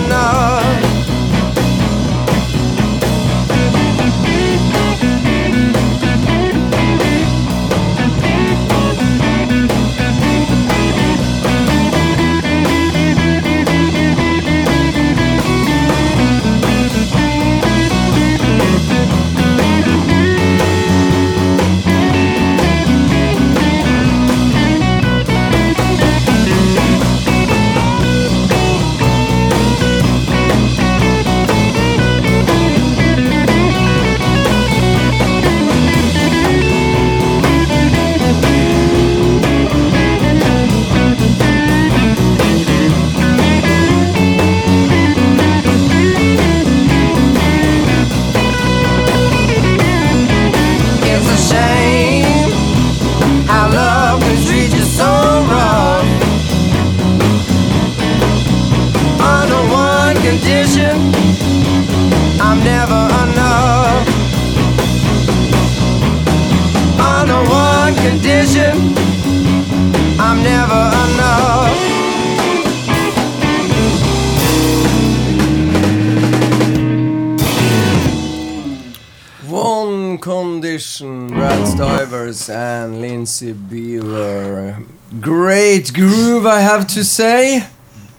Brad Stivers and Lindsay Beaver. Great groove, I have to say.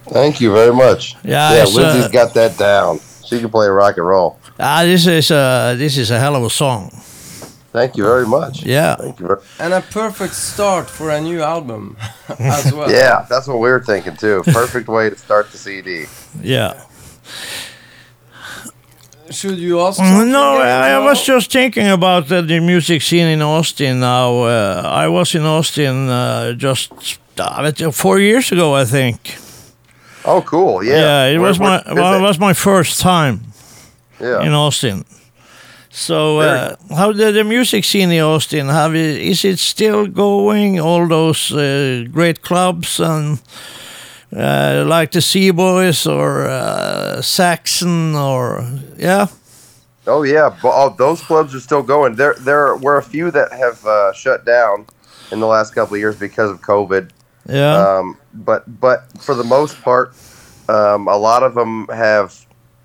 Thank you very much. Yeah, yeah it's, Lindsay's uh, got that down. She can play rock and roll. Ah, this is a this is a hell of a song. Thank you very much. Yeah. Thank you. Very- And a perfect start for a new album as well. yeah, that's what we are thinking too. Perfect way to start the CD. Yeah. Should you ask? Mm, No. I, I was just thinking about uh, the music scene in Austin now. Uh, I was in Austin uh, just uh, four years ago, I think. Oh, cool. Yeah. yeah. it Where- was where my well, it it? was my first time Yeah. in Austin. So, uh, how the, the music scene in Austin? Have it, is it still going? All those uh, great clubs and uh, like the C-Boys or uh, Saxon or yeah, Oh yeah, but oh, those clubs are still going. There, there were a few that have uh, shut down in the last couple of years because of COVID. yeah, Um, but but for the most part, um, a lot of them have,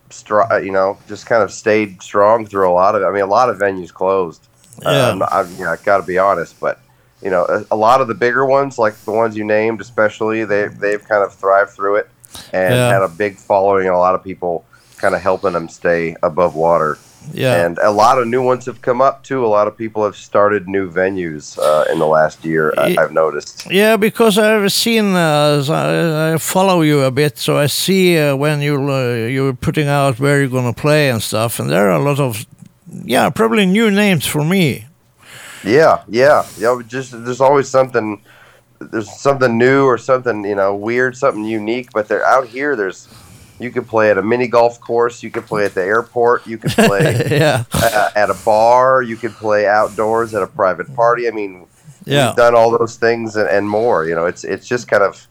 str- uh, you know, just kind of stayed strong through a lot of. I mean, a lot of venues closed. Yeah. Um, I've you know, got to be honest, but you know, a, a lot of the bigger ones, like the ones you named, especially, they they've kind of thrived through it and Yeah. had a big following and a lot of people kind of helping them stay above water. yeah. And a lot of new ones have come up too. A lot of people have started new venues uh, in the last year. I, I've noticed. Yeah, because I've seen, uh, I, I follow you a bit, so I see uh, when you uh, you're putting out where you're gonna play and stuff, and there are a lot of, yeah, probably new names for me. Yeah, yeah, yeah. Just there's always something. There's something new or something you know weird, something unique. But they're out here. There's You could play at a mini golf course. You could play at the airport. You could play yeah, uh, at a bar. You could play outdoors at a private party. I mean, yeah. we've done all those things and, and more. You know, it's it's just kind of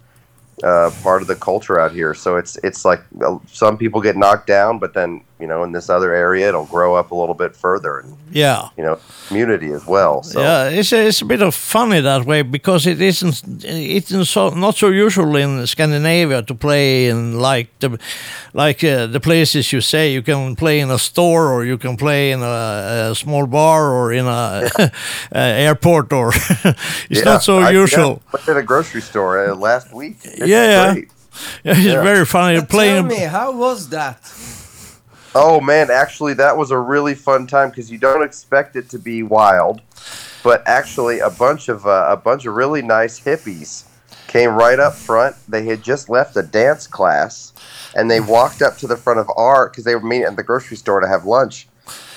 uh, part of the culture out here. So it's it's like uh, some people get knocked down, but then you know in this other area it'll grow up a little bit further, and Yeah. you know community as well. So Yeah, it's a, it's a bit of funny that way because it isn't it's so not so usual in Scandinavia to play in like the like uh, the places you say you can play in a store or you can play in a, a small bar or in a uh, airport or it's Yeah, not so I- usual. Yeah, I at a grocery store uh, last week. It's Yeah, yeah. great. Yeah, it's Yeah. very funny Tell playing. me, how was that? Oh man, actually, that was a really fun time because you don't expect it to be wild, but actually, a bunch of uh, a bunch of really nice hippies came right up front. They had just left a dance class, and they walked up to the front of our because they were meeting at the grocery store to have lunch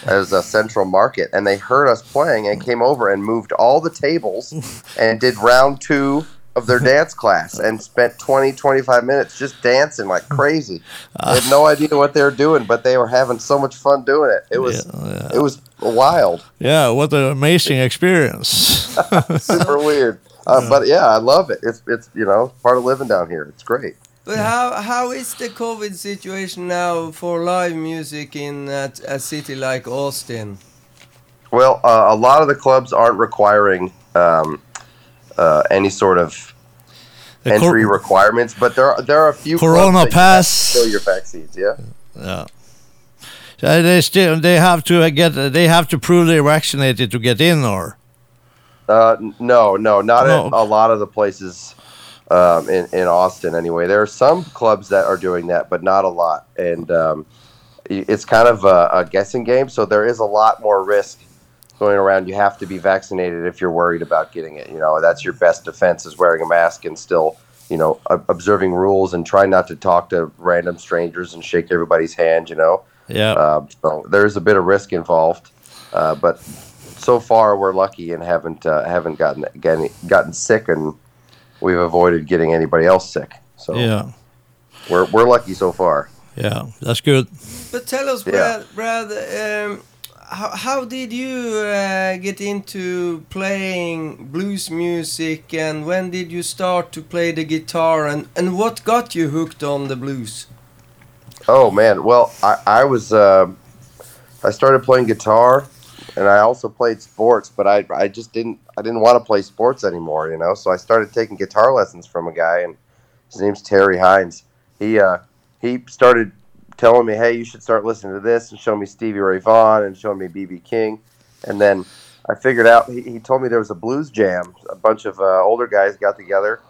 as a central market, and they heard us playing and came over and moved all the tables and did round two of their dance class and spent 20 25 minutes just dancing like crazy. They had no idea what they were doing but they were having so much fun doing it. It was it was wild. Yeah, what an amazing experience. super weird. Uh, but yeah i love it. It's it's you know part of living down here. It's great. But how how is the COVID situation now for live music in a, a city like Austin? well uh, a lot of the clubs aren't requiring um, uh, any sort of The entry cor- requirements but there are there are a few Corona that you pass. show your vaccines yeah Yeah. So they still they have to get they have to prove they're vaccinated to get in or Uh, no, no, not No. at a lot of the places um, in in Austin. Anyway, there are some clubs that are doing that, but not a lot, and um, it's kind of a, a guessing game. So there is a lot more risk going around. You have to be vaccinated if you're worried about getting it. You know, that's your best defense is wearing a mask and still, you know, observing rules and trying not to talk to random strangers and shake everybody's hand. You know. yeah. Uh, so there's a bit of risk involved, uh, but so far we're lucky and haven't uh, haven't gotten gotten gotten sick, and we've avoided getting anybody else sick. So yeah. we're we're lucky so far. Yeah. That's good. But tell us, Yeah. Brad, Brad um, how, how did you uh, get into playing blues music and when did you start to play the guitar and, and what got you hooked on the blues? Oh man, well I I was uh, I started playing guitar, and I also played sports, but I I just didn't I didn't want to play sports anymore, you know. So I started taking guitar lessons from a guy, and his name's Terry Hines. He uh he started telling me, hey, you should start listening to this, and show me Stevie Ray Vaughan, and show me BB King, and then I figured out he, he told me there was a blues jam. A bunch of uh, older guys got together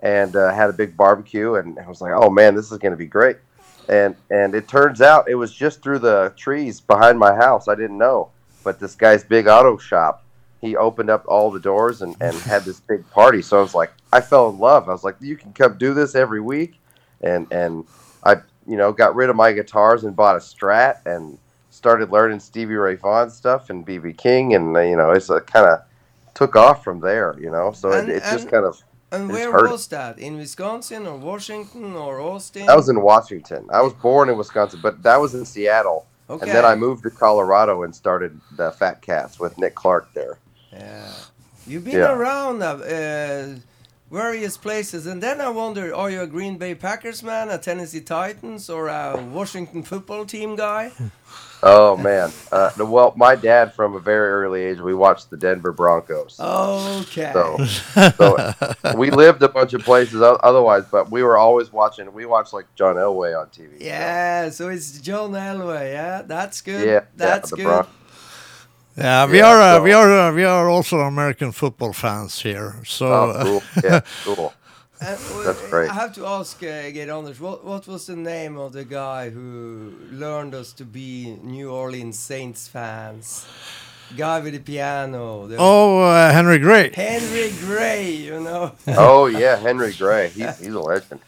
and uh, had a big barbecue, and I was like, oh man, this is going to be great and and it turns out it was just through the trees behind my house. I didn't know, but this guy's big auto shop, he opened up all the doors and and had this big party. So I was like, I fell in love. I was like, you can come do this every week, and and I you know got rid of my guitars and bought a Strat and started learning Stevie Ray Vaughan stuff and BB King, and uh, you know it's a kind of took off from there. You know, so And- it, it just kind of And where was that? In Wisconsin or Washington or Austin? I was in Washington. I was born in Wisconsin, but that was in Seattle. okay. And then I moved to Colorado and started the Fat Cats with Nick Clark there. Yeah. You've been Yeah. around uh, uh, various places, and then I wonder: Are you a Green Bay Packers man, a Tennessee Titans, or a Washington football team guy? Oh man. Uh, well, my dad from a very early age, we watched the Denver Broncos. Okay. So, so we lived a bunch of places otherwise, but we were always watching. We watched like John Elway on TV. yeah, so it's John Elway. Yeah, that's good. Yeah, that's yeah, good. Bron- Yeah, we Yeah, are uh, so- we are uh, we are also American football fans here. So Oh, uh, cool. Yeah, cool. Uh, That's great. I have to ask, uh, get Anders, what what was the name of the guy who learned us to be New Orleans Saints fans? Guy with the piano. The oh, uh, Henry Gray. Henry Gray, you know. Oh yeah, Henry Gray. He's he's a legend.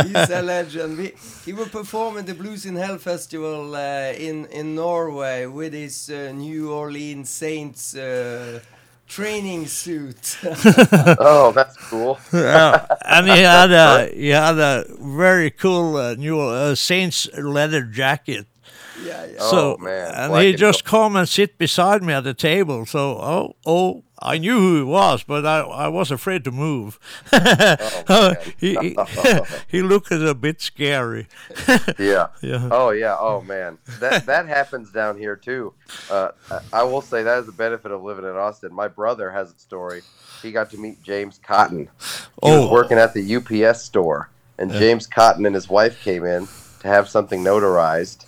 He's a legend. We, he will perform at the Blues in Hell festival uh, in in Norway with his uh, New Orleans Saints uh, training suit. Oh, that's cool. yeah, and he had a he had a very cool uh, new uh, Saints leather jacket. yeah, yeah. So Oh, man, and black he and just come and sit beside me at the table. So oh oh, I knew who he was, but I I was afraid to move. Oh, he he, he looked a bit scary. Yeah. Yeah. Oh yeah. Oh man, that that happens down here too. Uh, I- will say that is the benefit of living in Austin. My brother has a story. He got to meet James Cotton. He was Oh. working at the UPS store, and James Cotton and his wife came in to have something notarized.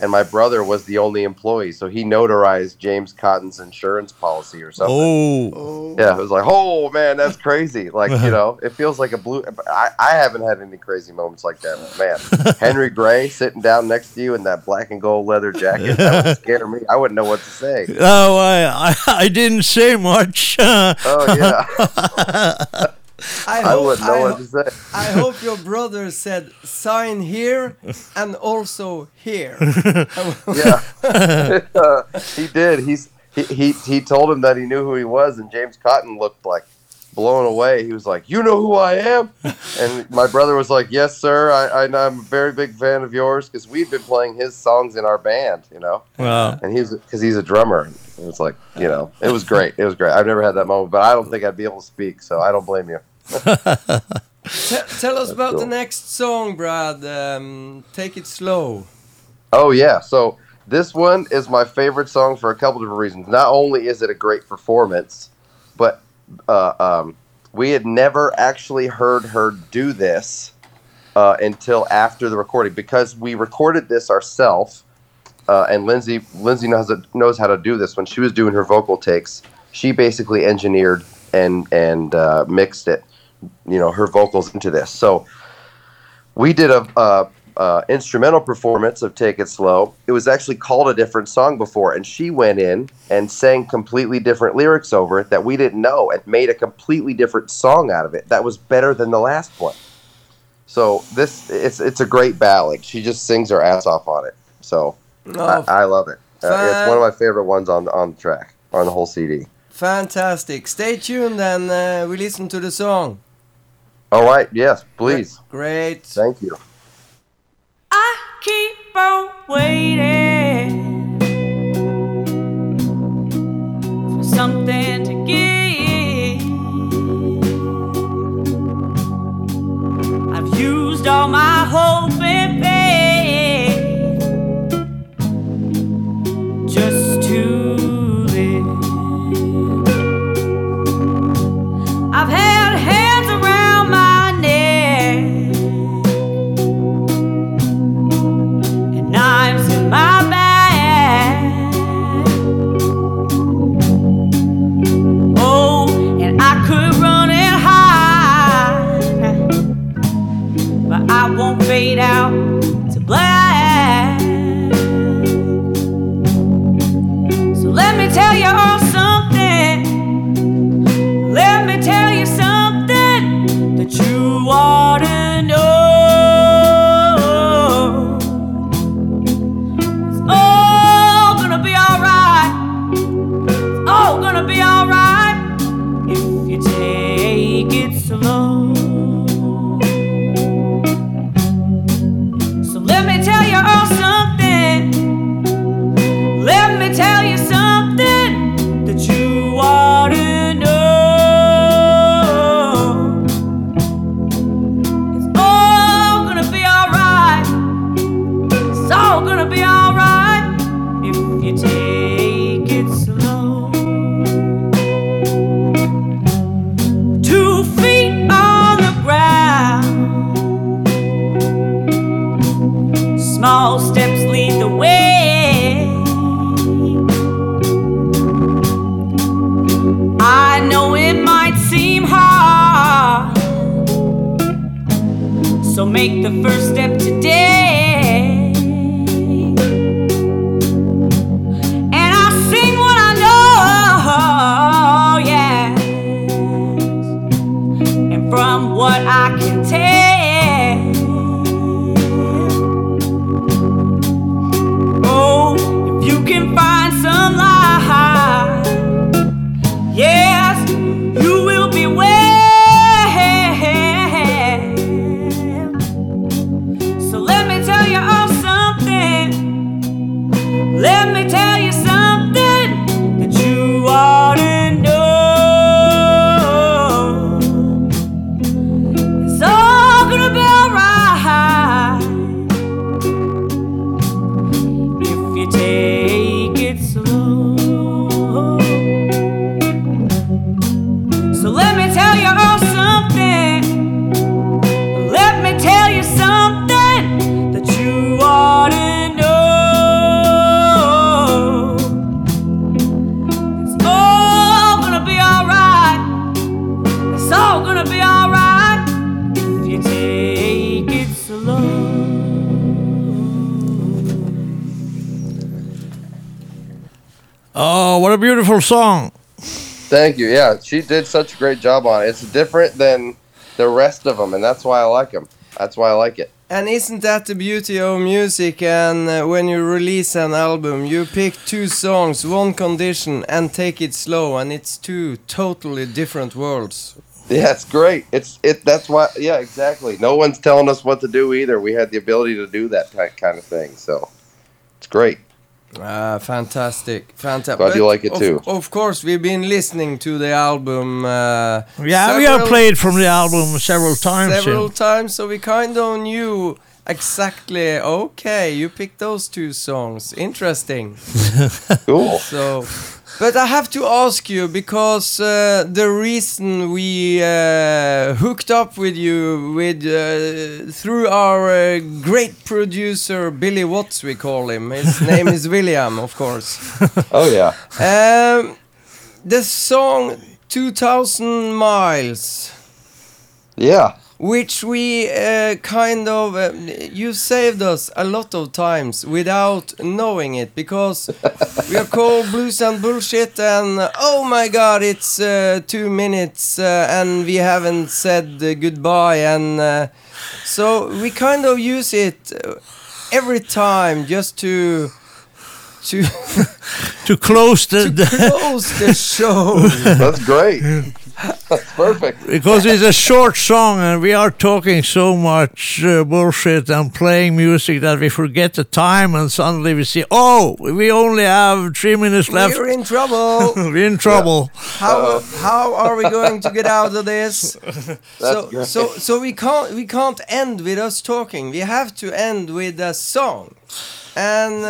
And my brother was the only employee, so he notarized James Cotton's insurance policy or something. Oh, oh. Yeah, it was like, oh man, that's crazy. Like, you know, it feels like a blue. I, I haven't had any crazy moments like that, man. Henry Gray sitting down next to you in that black and gold leather jacket, that would scare me. I wouldn't know what to say. oh, I, I I didn't say much. Oh, yeah. I, I hope, wouldn't know I, what to say. I hope your brother said sign here and also here. Yeah. Uh, he did. He's he, he he told him that he knew who he was, and James Cotton looked like blown away. He was like, "You know who I am?" And my brother was like, "Yes, sir. I, I I'm a very big fan of yours because we've been playing his songs in our band, you know." well, And he's because he's a drummer. It was like you know, it was great. It was great. I've never had that moment, but I don't think I'd be able to speak, so I don't blame you. Te- tell us about the next song, Brad. Um, Take it slow. Oh yeah. So this one is my favorite song for a couple different reasons. Not only is it a great performance, but uh, um, we had never actually heard her do this uh, until after the recording because we recorded this ourselves. Uh, and Lindsay Lindsay knows knows how to do this. When she was doing her vocal takes, she basically engineered and and uh, mixed it, you know, her vocals into this. So we did a, a, a instrumental performance of "Take It Slow." It was actually called a different song before, and she went in and sang completely different lyrics over it that we didn't know, and made a completely different song out of it. That was better than the last one. So this it's it's a great ballad. She just sings her ass off on it. So Oh, I, I love it. Uh, it's one of my favorite ones on on the track on the whole CD. fantastic. Stay tuned and uh, we listen to the song. All right, yes, please. Great. Thank you. I keep on waiting for something to give. I've used all my hope song. Thank you. Yeah, she did such a great job on it. It's different than the rest of them, and that's why I like them. That's why I like it. And isn't that the beauty of music? And uh, when you release an album, you pick two songs, one condition, and take it slow, and it's two totally different worlds. Yeah, it's great. It's it. That's why. Yeah, exactly. No one's telling us what to do either. We had the ability to do that ki- kind of thing. So it's great. Ah, fantastic, fantastic. Glad you like it of, too. Of course, we've been listening to the album. Uh, Yeah, we have played from the album several times. several yeah. times, so we kind of knew exactly. Okay, you picked those two songs. Interesting. Cool. So, but I have to ask you because uh, the reason we uh, hooked up with you with uh, through our uh, great producer Billy Watts, we call him. His name is William, of course. Oh yeah. Um, the song 2000 Miles Yeah. Which we uh, kind of uh, you saved us a lot of times without knowing it because we are called blues and bullshit and uh, oh my god it's uh, two minutes uh, and we haven't said uh, goodbye and uh, so we kind of use it uh, every time just to to To close the, the close the show That's great. That's perfect. because it's a short song and we are talking so much uh, bullshit and playing music that we forget the time and suddenly we see, oh, we only have three minutes left. we're in trouble We're in trouble. how how are we going to get out of this? so great. so so we can't we can't end with us talking. We have to end with a song, and uh,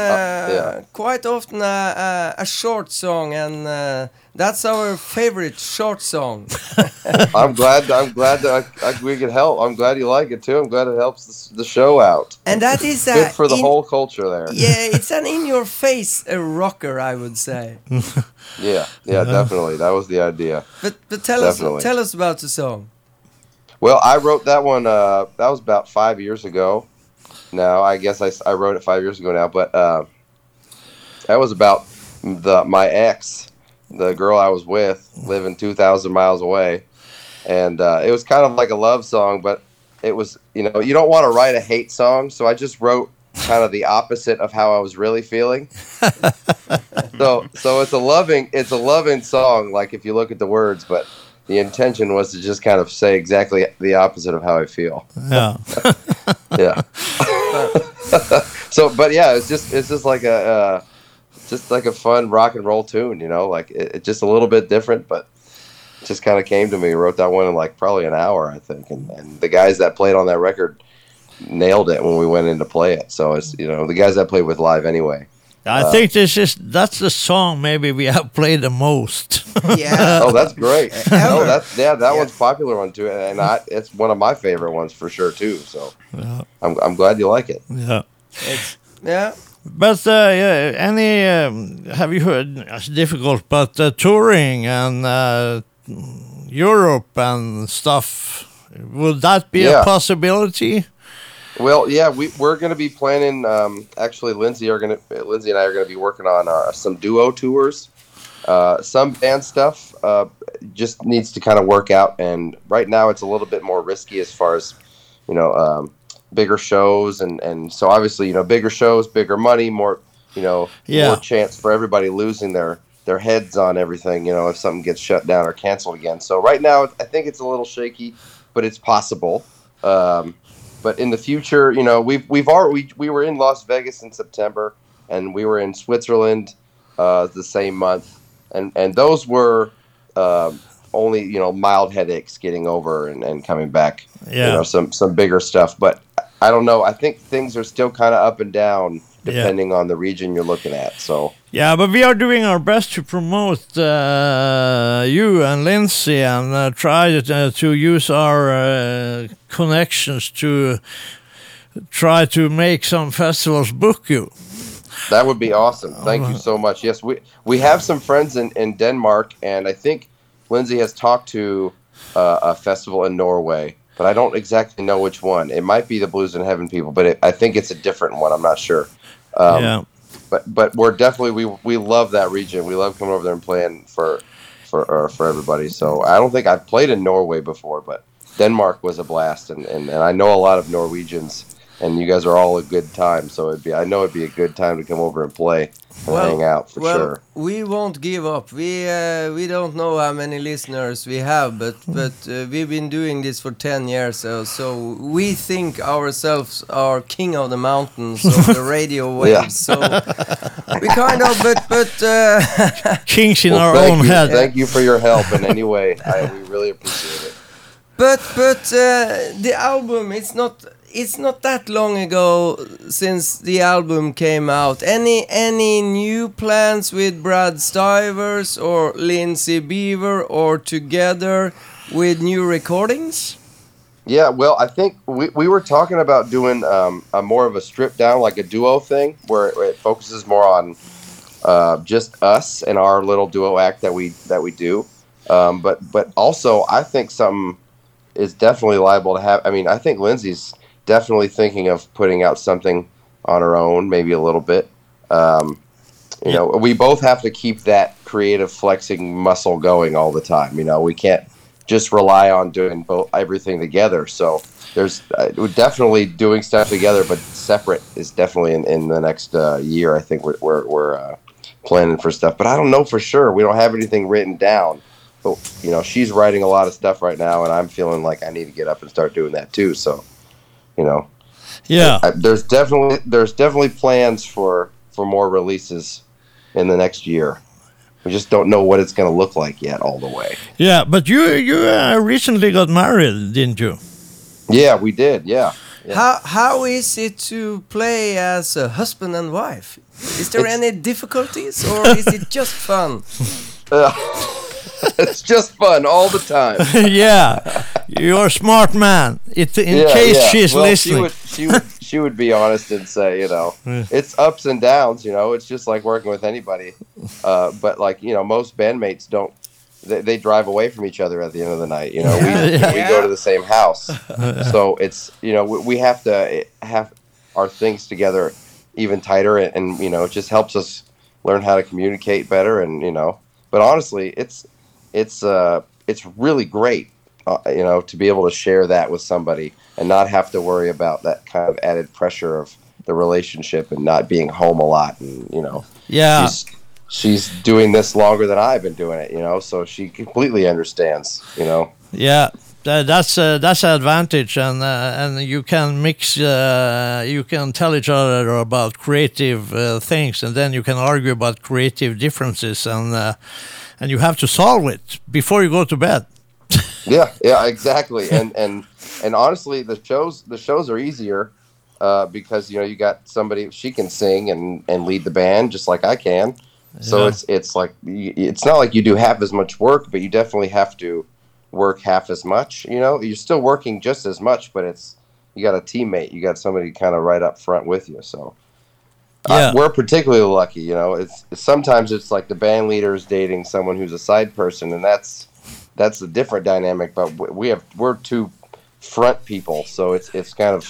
yeah. quite often a, a, a short song, and uh, that's our favorite short song. I'm glad. I'm glad that I, I, we could help. I'm glad you like it too. I'm glad it helps the, the show out. and that is Good for the in- whole culture there. Yeah, it's an in your face a rocker, I would say. Yeah. Yeah. Definitely. That was the idea. But but tell Definitely. us tell us about the song. Well, I wrote that one. Uh, that was about five years ago. Now, I guess I, I wrote it five years ago now, but uh, that was about the my ex, the girl I was with, living two thousand miles away, and uh, it was kind of like a love song, but it was you know you don't want to write a hate song, so I just wrote kind of the opposite of how I was really feeling. so so it's a loving it's a loving song, like if you look at the words, but the intention was to just kind of say exactly the opposite of how I feel. Yeah. Yeah. so, but yeah, it's just it's just like a uh, just like a fun rock and roll tune, you know, like it, it just a little bit different, but just kind of came to me. Wrote that one in like probably an hour, I think, and, and the guys that played on that record nailed it when we went in to play it. So it's you know the guys that played with live anyway. I think this is that's the song maybe we have played the most. Yeah. Oh, that's great. Ever. oh, that's yeah, that one's a popular one too, and I it's one of my favorite ones for sure too. So Yeah. I'm I'm glad you like it. yeah. Yeah. But uh, yeah, any um, have you heard? It's difficult, but uh, touring and uh, Europe and stuff. Would that be Yeah. a possibility? Well, yeah, we we're gonna be planning. Um, actually, Lindsay are gonna Lindsay and I are gonna be working on uh, some duo tours. Uh, some band stuff uh, just needs to kind of work out, and right now it's a little bit more risky as far as you know um, bigger shows, and and so obviously you know bigger shows, bigger money, more you know Yeah. more chance for everybody losing their their heads on everything. You know if something gets shut down or canceled again. So right now I think it's a little shaky, but it's possible. Um, but in the future, you know, we've we've already we, we were in Las Vegas in September, and we were in Switzerland uh, the same month, and and those were uh, only you know mild headaches getting over and, and coming back. You Yeah. know, some some bigger stuff, but I don't know. I think things are still kind of up and down Yeah. depending on the region you're looking at. So Yeah, but we are doing our best to promote uh, you and Lindsay and uh, try to, to use our uh, connections to try to make some festivals book you. That would be awesome. Thank you so much. Yes, we we have some friends in, in Denmark, and I think Lindsay has talked to uh, a festival in Norway, but I don't exactly know which one. It might be the Blues in Heaven people, but it, I think it's a different one. I'm not sure. Um, yeah. But but we're definitely we we love that region. We love coming over there and playing for for uh, for everybody. So I don't think I've played in Norway before, but Denmark was a blast, and, and, and I know a lot of Norwegians, and you guys are all a good time. So it'd be I know it'd be a good time to come over and play and hang out for well, sure. we won't give up. We uh, we don't know how many listeners we have, but but uh, we've been doing this for ten years, so, so we think ourselves are king of the mountains of the radio waves. Yeah. So we kind of, but but uh, Kings in Well, our own you. head. Thank you for your help in any way. I, we really appreciate it. but but uh, the album it's not it's not that long ago since the album came out any any new plans with brad stivers or lindsay beaver or together with new recordings Yeah, well, I think we, we were talking about doing um, a more of a stripped down, like a duo thing, where, where it focuses more on uh, just us and our little duo act that we that we do. Um, but but also, I think something is definitely liable to have. I mean, I think Lindsay's definitely thinking of putting out something on our own, maybe a little bit. Um, you know, we both have to keep that creative flexing muscle going all the time. You know, we can't just rely on doing both everything together. So there's uh, definitely doing stuff together, but separate is definitely in, in the next uh, year. I think we're we're, we're uh, planning for stuff, but I don't know for sure. We don't have anything written down. But you know, she's writing a lot of stuff right now, and I'm feeling like I need to get up and start doing that too. So, you know, Yeah. I, there's definitely there's definitely plans for for more releases in the next year. We just don't know what it's going to look like yet all the way. Yeah, but you you uh, recently got married, didn't you? Yeah, we did. Yeah. Yeah. how how is it to play as a husband and wife is there It's- any difficulties or is it just fun Uh, it's just fun all the time. yeah, you're a smart man. It, in Yeah, case yeah. she's well, listening. She would, she would, she would be honest and say, you know, Yeah. it's ups and downs. You know, it's just like working with anybody. Uh, but like, you know, most bandmates don't. They, they drive away from each other at the end of the night. You know, we we go to the same house, so it's you know we, we have to eh, have our things together even tighter, and, and you know it just helps us learn how to communicate better, and you know. But honestly, it's it's uh it's really great uh, you know to be able to share that with somebody and not have to worry about that kind of added pressure of the relationship and not being home a lot and you know yeah, she's she's doing this longer than I've been doing it you know so she completely understands you know yeah. Tha- that's uh, that's an advantage, and uh, and you can mix. Uh, you can tell each other about creative uh, things, and then you can argue about creative differences, and uh, and you have to solve it before you go to bed. yeah yeah exactly and and and honestly the shows the shows are easier uh, because you know you got somebody she can sing and and lead the band just like I can so Yeah. it's it's like it's not like you do half as much work but you definitely have to work half as much you know you're still working just as much but it's you got a teammate you got somebody kind of right up front with you so uh, Yeah. we're particularly lucky you know. It's sometimes it's like the band leader is dating someone who's a side person and that's that's a different dynamic but we have we're two front people so it's it's kind of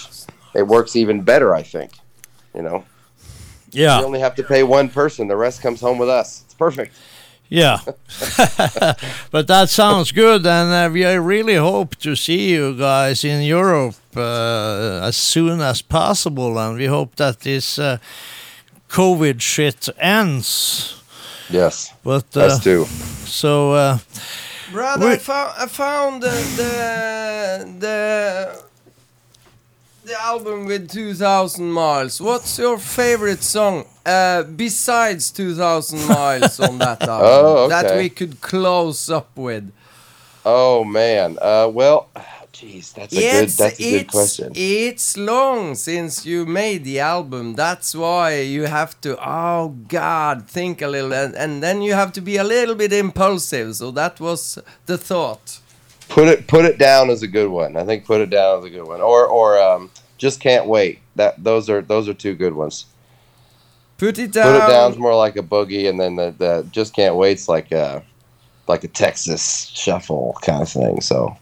it works even better i think you know. We Yeah, only have to pay one person. The rest comes home with us. It's perfect. Yeah. but that sounds good, and uh, we really hope to see you guys in Europe uh, as soon as possible, and we hope that this uh, COVID shit ends. yes But uh, us too so. Uh, Brad, I, found I found the the the, the album with 2,000 miles. What's your favorite song uh, besides 2,000 miles on that album Oh, that we could close up with? oh man uh well jeez that's a good It's, that's a good question it's long since you made the album. That's why you have to, oh God, think a little. And, and then you have to be a little bit impulsive. So that was the thought. put it put it down as a good one i think put it down as a good one or or um just can't wait that those are those are two good ones Put it down. Put it down's more like a boogie, and then the, the just can't wait's like uh like a Texas shuffle kind of thing. So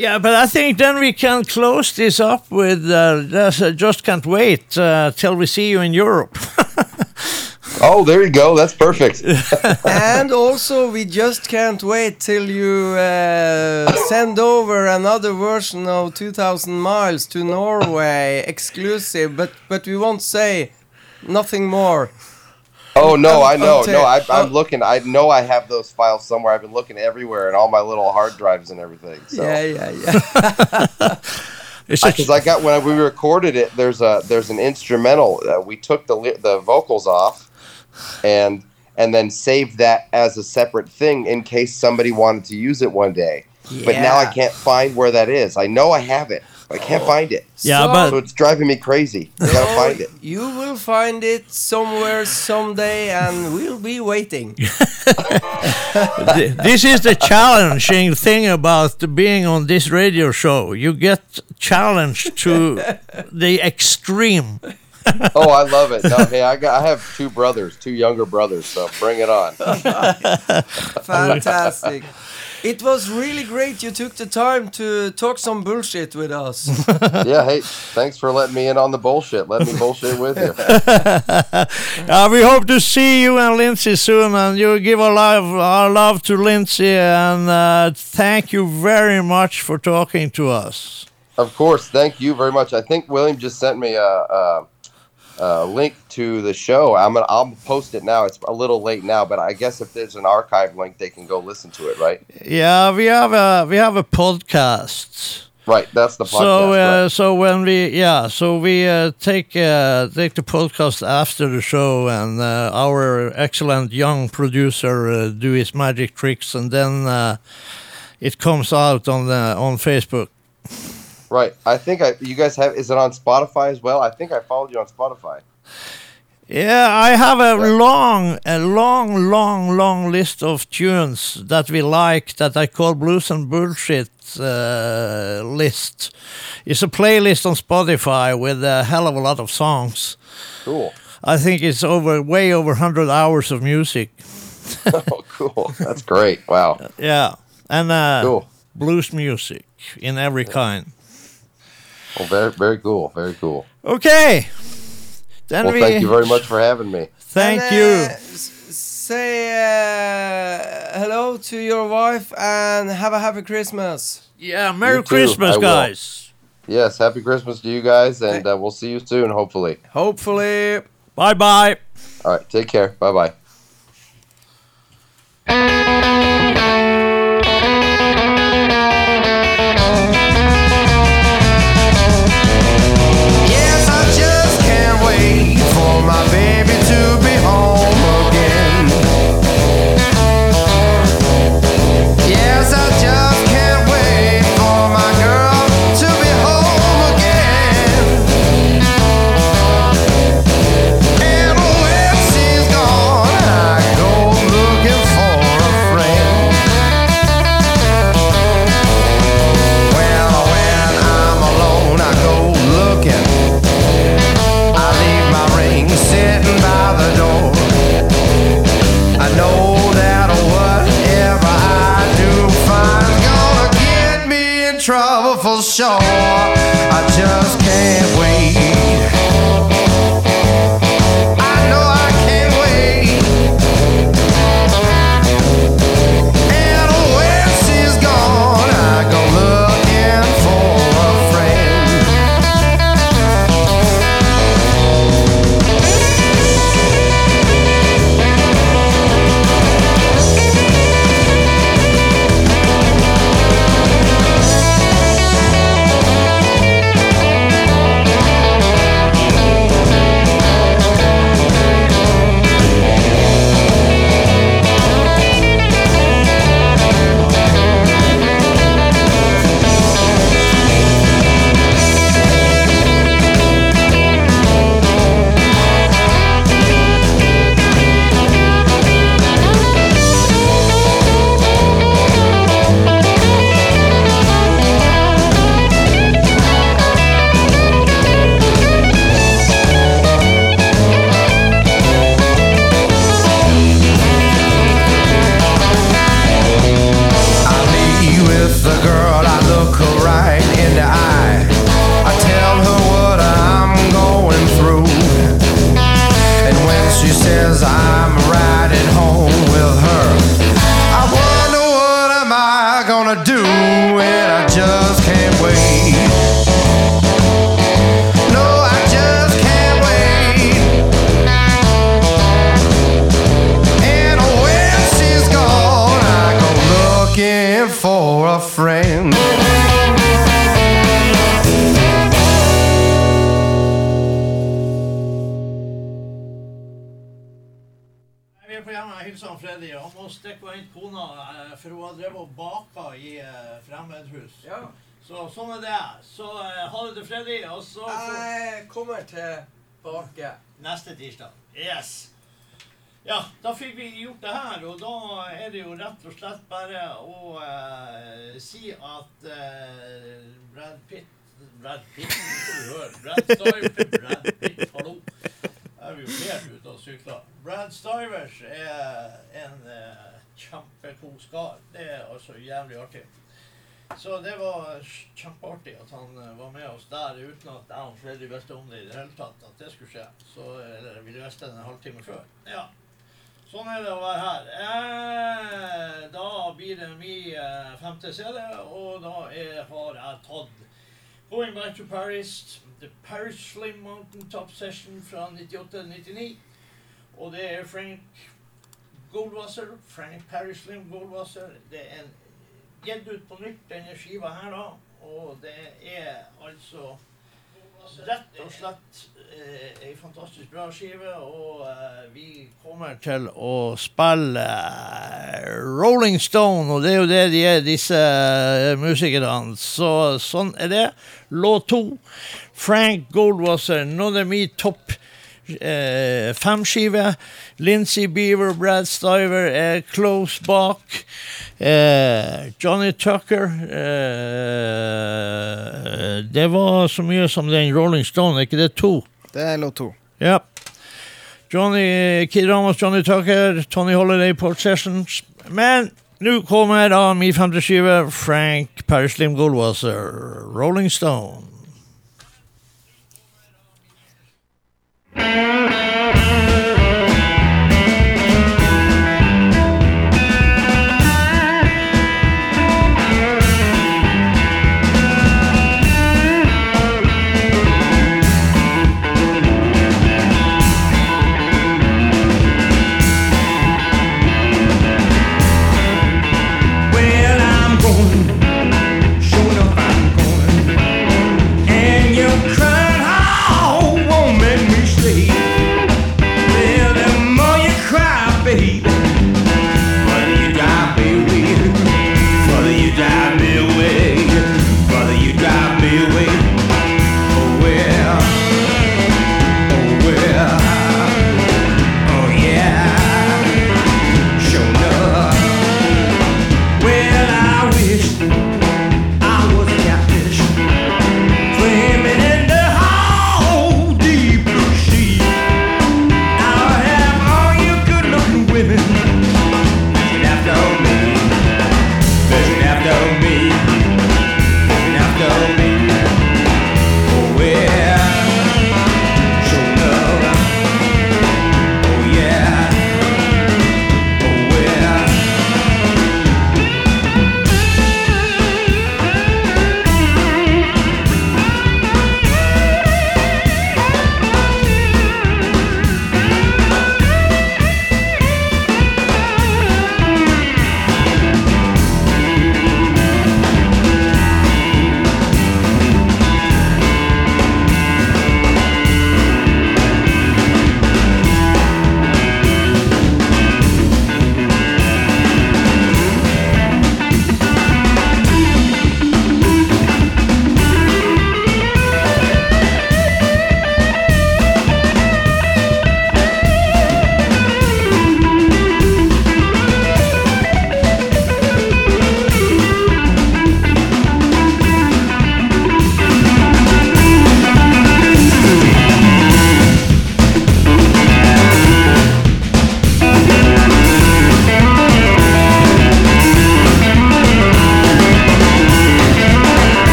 Yeah, but I think then we can close this up with uh, just, uh, can't wait uh, till we see you in Europe. oh, there you go. That's perfect. and also, we just can't wait till you uh, send over another version of 2000 Miles to Norway, exclusive, but, but we won't say nothing more. Oh no, I know. No, I, I'm Oh. looking. I know I have those files somewhere. I've been looking everywhere and all my little hard drives and everything. So. Yeah, yeah, yeah. Because I got when we recorded it. There's a there's an instrumental. Uh, we took the the vocals off, and and then saved that as a separate thing in case somebody wanted to use it one day. But now I can't find where that is. I know I have it. But I can't find it. Yeah, So- but So it's driving me crazy. I gotta find it. You will find it somewhere someday, and we'll be waiting. This is the challenging thing about being on this radio show. You get challenged to the extreme. Oh, I love it. No, hey, I got I have two brothers, two younger brothers. So bring it on. Fantastic. It was really great you took the time to talk some bullshit with us. Yeah, hey, thanks for letting me in on the bullshit. Let me bullshit with you. Uh, we hope to see you and Lindsay soon, and you give our love, our love to Lindsay, and uh, thank you very much for talking to us. Of course, thank you very much. I think William just sent me a, a, a link to the show. I'm gonna I'll post it now. It's a little late now, but I guess if there's an archive link, they can go listen to it. Right? Yeah, we have a we have a podcast. Right. That's the podcast. So, uh, right. so when we, yeah, so we uh, take uh, take the podcast after the show, and uh, our excellent young producer uh, do his magic tricks, and then uh, it comes out on the on Facebook. Right. I think I you guys have. Is it on Spotify as well? I think I followed you on Spotify. Yeah, I have a Yeah. long, a long, long, long list of tunes that we like that I call blues and bullshit uh, list. It's a playlist on Spotify with a hell of a lot of songs. Cool. I think it's over way over hundred hours of music. oh, cool. That's great. Wow. Yeah, and uh, Cool. blues music in every kind. Well, very very cool. Very cool. Okay, then Well, we thank you very much for having me. thank And, you. uh, s- say uh, hello to your wife and have a happy Christmas. Yeah, Merry You Christmas, I will. guys. Yes. Happy Christmas to you guys, and uh, we'll see you soon. Hopefully. Hopefully. Bye bye. All right. Take care. Bye bye. shore. Brad Pitt, høre. Brad Stivers, Brad Pitt, hallo. Jeg er jo helt ute og sykler. Brad Stivers er en eh, kjempekos kar. Det er altså jævlig artig. Så det var kjempeartig at han eh, var med oss der uten at jeg og Freddy visste om det i det hele tatt. At det skulle skje. Så, eller vi visste det en halvtime før. Ja. Sånn er det å være her. Eh, da blir det min eh, femte CD, og da er, har jeg tatt Going Back to Paris, The Paris Slim Mountain Top Session fra 98-99. Og det er Frank Goldwasser. Frank Paris Slim Goldwasser. Det er gitt ut på nytt, denne skiva her, da. Og det er altså rett og slett eh, ei fantastisk bra skive. Og eh, vi kommer til å spille eh, Rolling Stone, og det er jo det de er, disse eh, musikerne. Så sånn er det. Låt to. Frank Goldwasser, Another Me Topp eh, femskive. Lincy Beaver, Brad Stiver er close bak. Eh, Johnny Tucker eh, Det var så mye som den Rolling Stone, er ikke det to? Det er låt to. Ja. Johnny, Kid Ramos, Johnny Tucker, Tony Holiday, Port Sessions. Men nå kommer da min femte skive, Frank Paris Slim Goldwasser, Rolling Stone. Well, I'm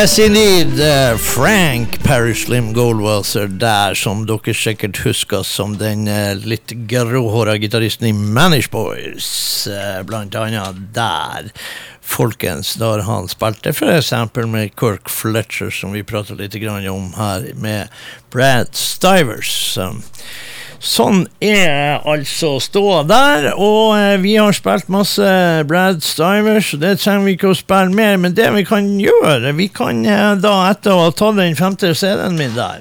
Yes, indeed. eh, Frank Perry Slim Goldwasser der, som dere sikkert husker som den eh, litt gråhåra gitaristen i Manish Boys. eh, blant annet der, folkens, da han spilte eksempel med Kirk Fletcher, som vi pratet litt om her, med Brad Stivers. Sånn er altså ståa der, og eh, vi har spilt masse Brad Stivers, det trenger vi ikke å spille mer, men det vi kan gjøre, vi kan eh, da etter å ha tatt den femte CD-en min der,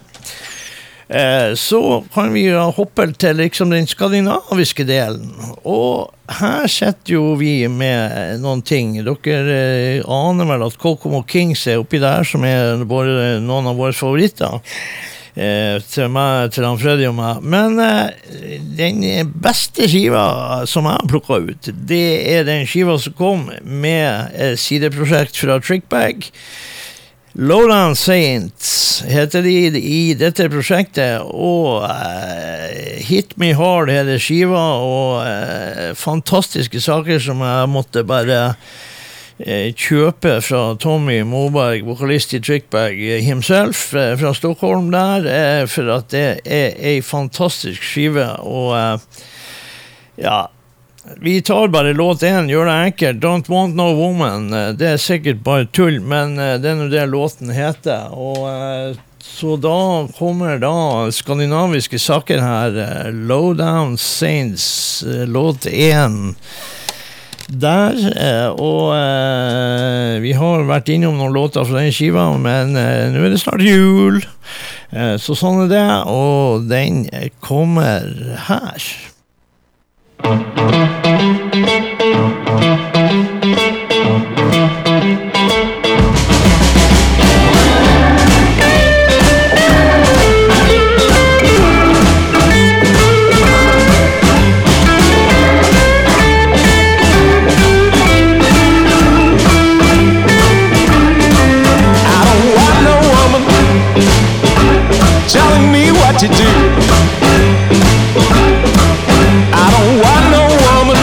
eh, så kan vi hoppe til liksom den skandinaviske delen, og her sitter jo vi med noen ting. Dere aner vel at Kokomo Kings er oppi der, som er noen av våre favoritter eh, til meg, til han Freddy og meg. Men eh, den beste skiva som jeg har plukka ut, det er den skiva som kom med eh, sideprosjekt fra Trickbag. Lowland Saints heter de i dette prosjektet, og uh, Hit Me Hard heter skiva, og uh, fantastiske saker som jeg måtte bare kjøpe fra Tommy Moberg, vokalist i Trickbag eh, himself, eh, fra Stockholm der, eh, for at det er ei fantastisk skive, og eh, ja, vi tar bare låt én, gjør det enkelt. Don't Want No Woman. Eh, Det er sikkert bare tull, men eh, det er nå det låten heter. Og eh, så da kommer da skandinaviske saker her. eh, Lowdown Saints, eh, låt én der. eh, Og eh, vi har vært innom noen låter fra den skiva, men eh, nå er det snart jul. Så sånn er det, og den kommer her. I to do. I don't want no woman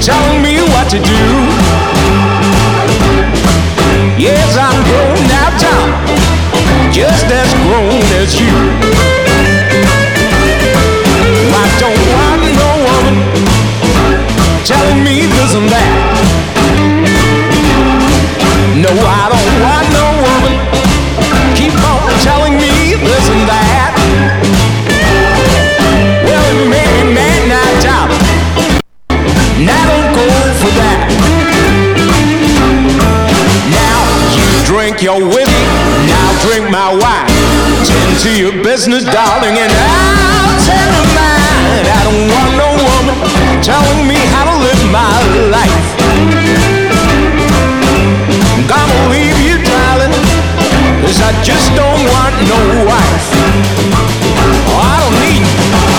telling me what to do. Yes, I'm grown now, Tom, just as grown as you. I don't want no woman telling me this and that. No, I don't your whiskey. Now drink my wine. Tend to your business, darling, and I'll to mine. I don't want no woman telling me how to live my life. Gonna cause I just don't want no wife. I don't need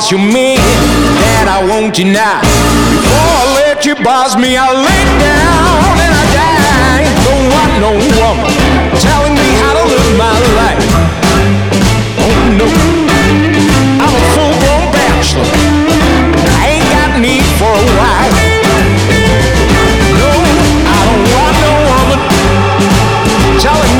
boss your man, that I won't deny. Before I let you boss me, I lay down and I die. Don't want no woman telling me how to live my life. Oh no, I'm a full-grown bachelor. I ain't got need for a wife. No, I don't want no woman telling me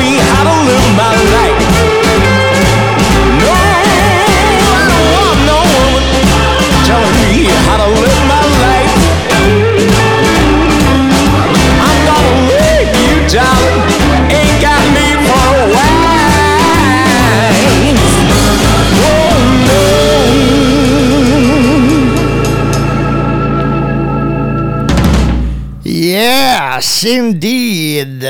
Yes, indeed.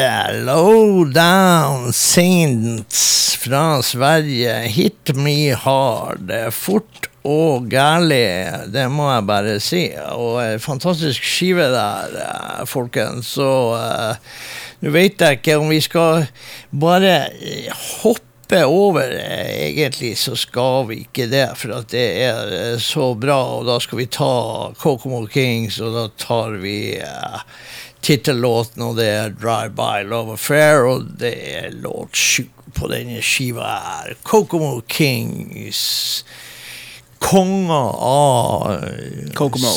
Low down saints fra Sverige. Hit me hard. Fort og gærlig, det må jeg bare si. Og fantastisk skive der, eh, folkens. Så uh, nå vet jeg ikke om vi skal bare eh, hoppe over. Egentlig så skal vi ikke det, for det er så bra. Og da skal vi ta Kokomo Kings, og da tar vi tittellåten, og det er Drive By Love Affair, og det er låt sju på denne skiva her. Kokomo Kings. Konger av Kokomo.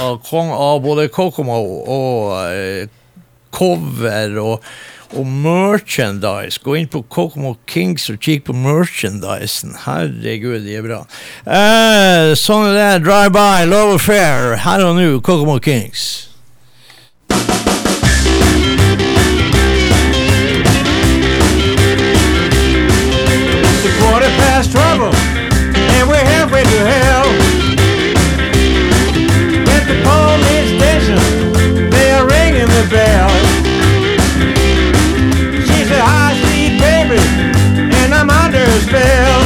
Av, kong, av både Kokomo og eh, cover og, og merchandise. Gå inn på Kokomo Kings og kikk på merchandisen. Herregud, de er bra. Eh, sånn er det. Drive by, love affair. Her og nå, Kokomo Kings. Past trouble, and we're halfway to hell. At the police station, they are ringing the bell. She's a high speed baby, and I'm under a spell.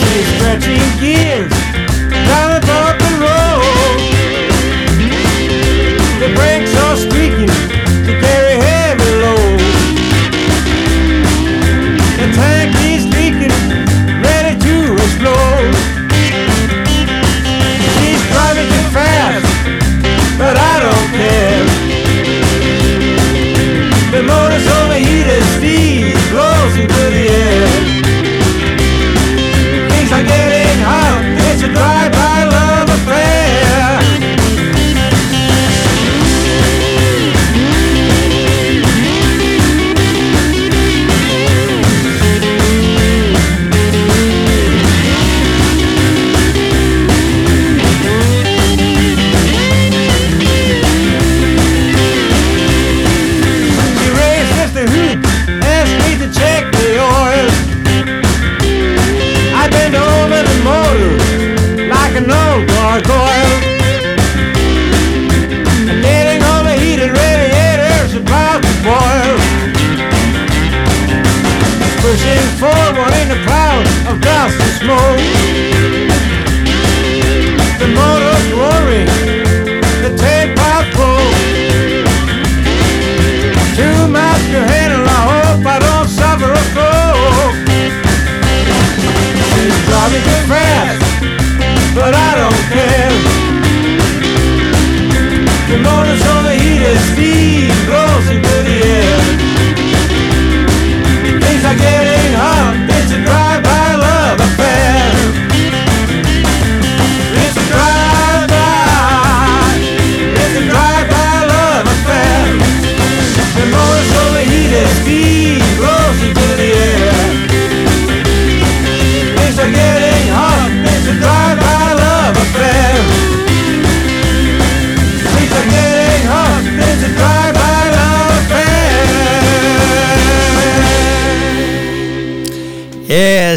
She's stretching gears snow.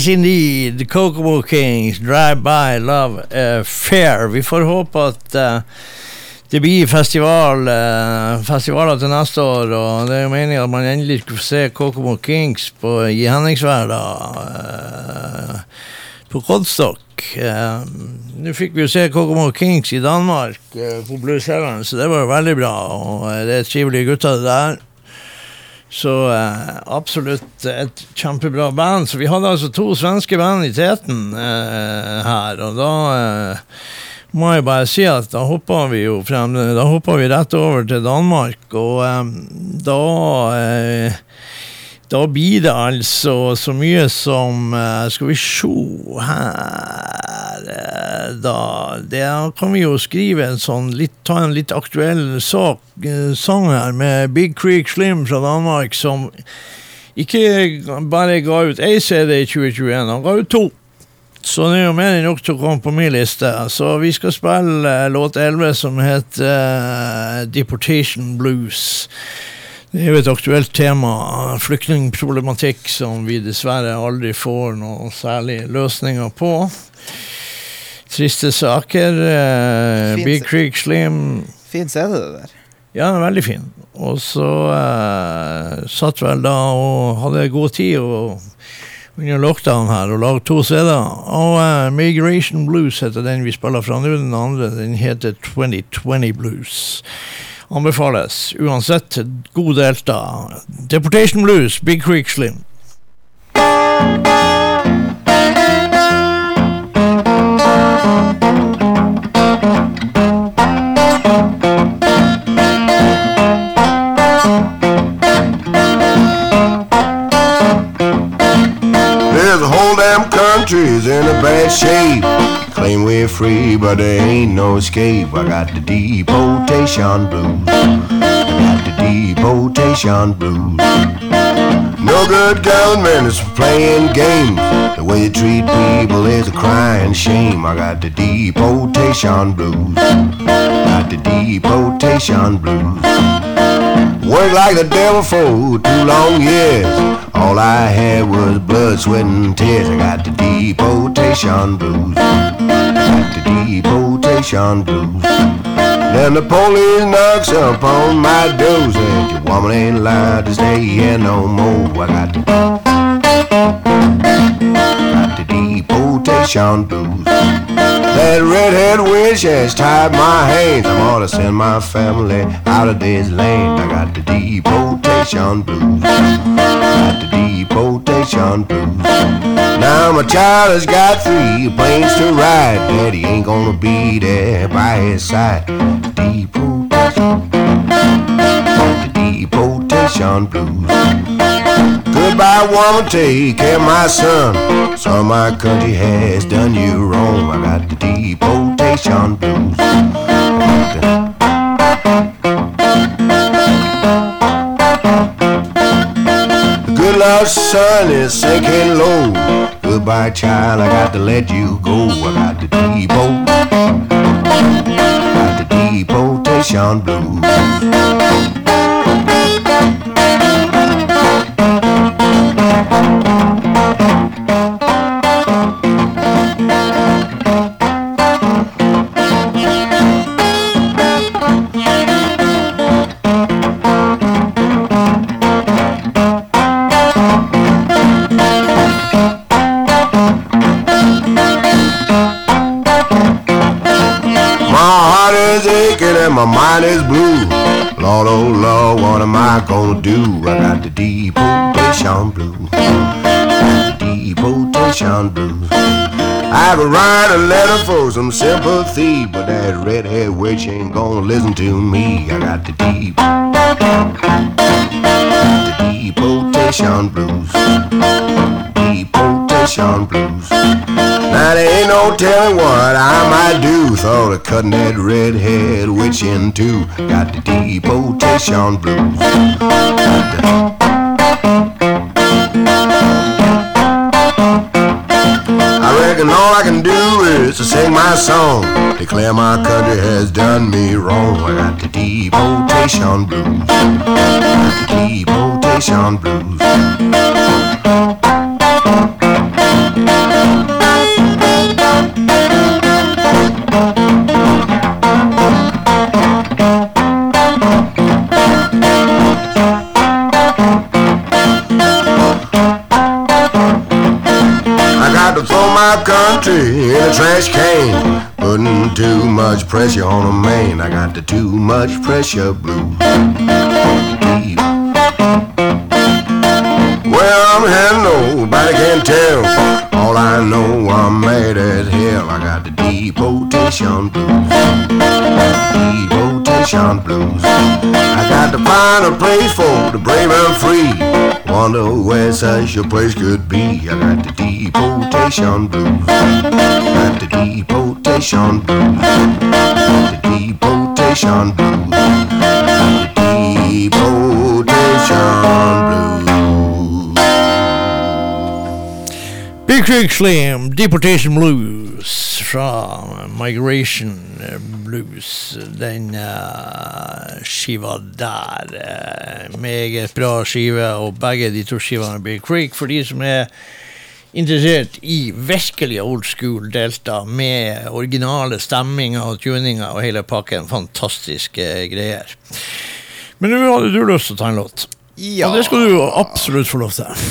Yes, indeed. Kokomo Kings, Drive By Love Affair. Vi får håpe at uh, det blir festival, uh, festivaler til neste år, og det er jo meningen at man endelig skal få se Kokomo Kings på, i Henningsvær da, eh, på Kodstock. Nå fikk vi jo se Kokomo Kings i Danmark på Blues Heaven, så det var jo veldig bra, og det er trivelige gutter det der. Så eh, absolutt et kjempebra band. Så vi hadde altså to svenske band i teten eh, her, og da eh, må jeg bare si at da hoppa vi jo frem Da hoppa vi rett over til Danmark, og eh, da eh, da blir det altså så mye som eh, Skal vi se her eh, Da det kan vi jo skrive en sånn litt, Ta en litt aktuell sak, eh, sang her med Big Creek Slim fra Danmark, som ikke bare ga ut ei CD i 2021, han ga ut to. Så det er jo mer enn nok til å komme på min liste. Så vi skal spille låt 11 som heter uh, Deportation Blues. Det er jo et aktuelt tema, flyktningproblematikk, som vi dessverre aldri får noen særlige løsninger på. Triste saker. Eh, Big Creek Slim Fin CD, det der. Ja, veldig fin. Og så eh, satt vel da og hadde god tid og, under lockdown her og lagde to CD-er. Og eh, Migration Blues heter den vi spiller fra nå. Den andre den heter 2020 Blues. Anbefales uansett. God delta. Deportation Blues, Big Creek Slim. There's a whole damn country's in a bad shape. Claim we're free, but there ain't no escape. I got the deportation blues. I got the deportation blues. No good government is playing games. The way you treat people is a crying shame. I got the deportation blues. Got the deportation blues. Worked like the devil for two long years. All I had was blood, sweat, and tears. I got the deportation blues. Got the deportation blues. Then the police knocks upon my door. Said your woman ain't allowed to stay here no more. I got the deportation blues. That redhead witch has tied my hands. I'm gonna send my family out of this land. I got the deportation blues. Got the deportation blues. Now my child has got three planes to ride. Daddy ain't gonna be there by his side. Deportation. The deportation blues. Goodbye, woman, take care my son. So my country has done you wrong. I got the deportation blues. Good Lord's sun is sinking low. Goodbye, child, I got to let you go. I got the depot. Got the deportation blues. My mind is blue. Lord, oh Lord, what am I gonna do? I got the deportation blues. The deportation blues. I could write a letter for some sympathy, but that redhead witch ain't gonna listen to me. I got the deep, the deportation blues. Deportation blues. Now there ain't no telling what I might do. Thought of cutting that redhead witch in two. Got the deportation blues. I reckon all I can do is to sing my song. Declare my country has done me wrong. I got the deportation blues. Got the deportation blues. Country in a trash can. Putting too much pressure on a man. I got the too much pressure blues. Well, I'm heading, nobody can tell. All I know, I'm mad as hell. I got the deportation blues. Deportation blues. I got to find a place for the brave and free. Wonder where such a place could be. I got the deportation blues. Got the deportation blues. The deportation blues. Deportation blues. Big Creek Slim, Deportation Blues fra Migration Blues. Den uh, skiva der. Uh, meget bra skive, og begge de to skivene Big Creek. For de som er interessert i virkelig old school delta med originale stemminger og tuninger og hele pakken. Fantastiske greier. Men nå hadde du lyst til å ta en låt. Ja. Og det skal du absolutt få lov til.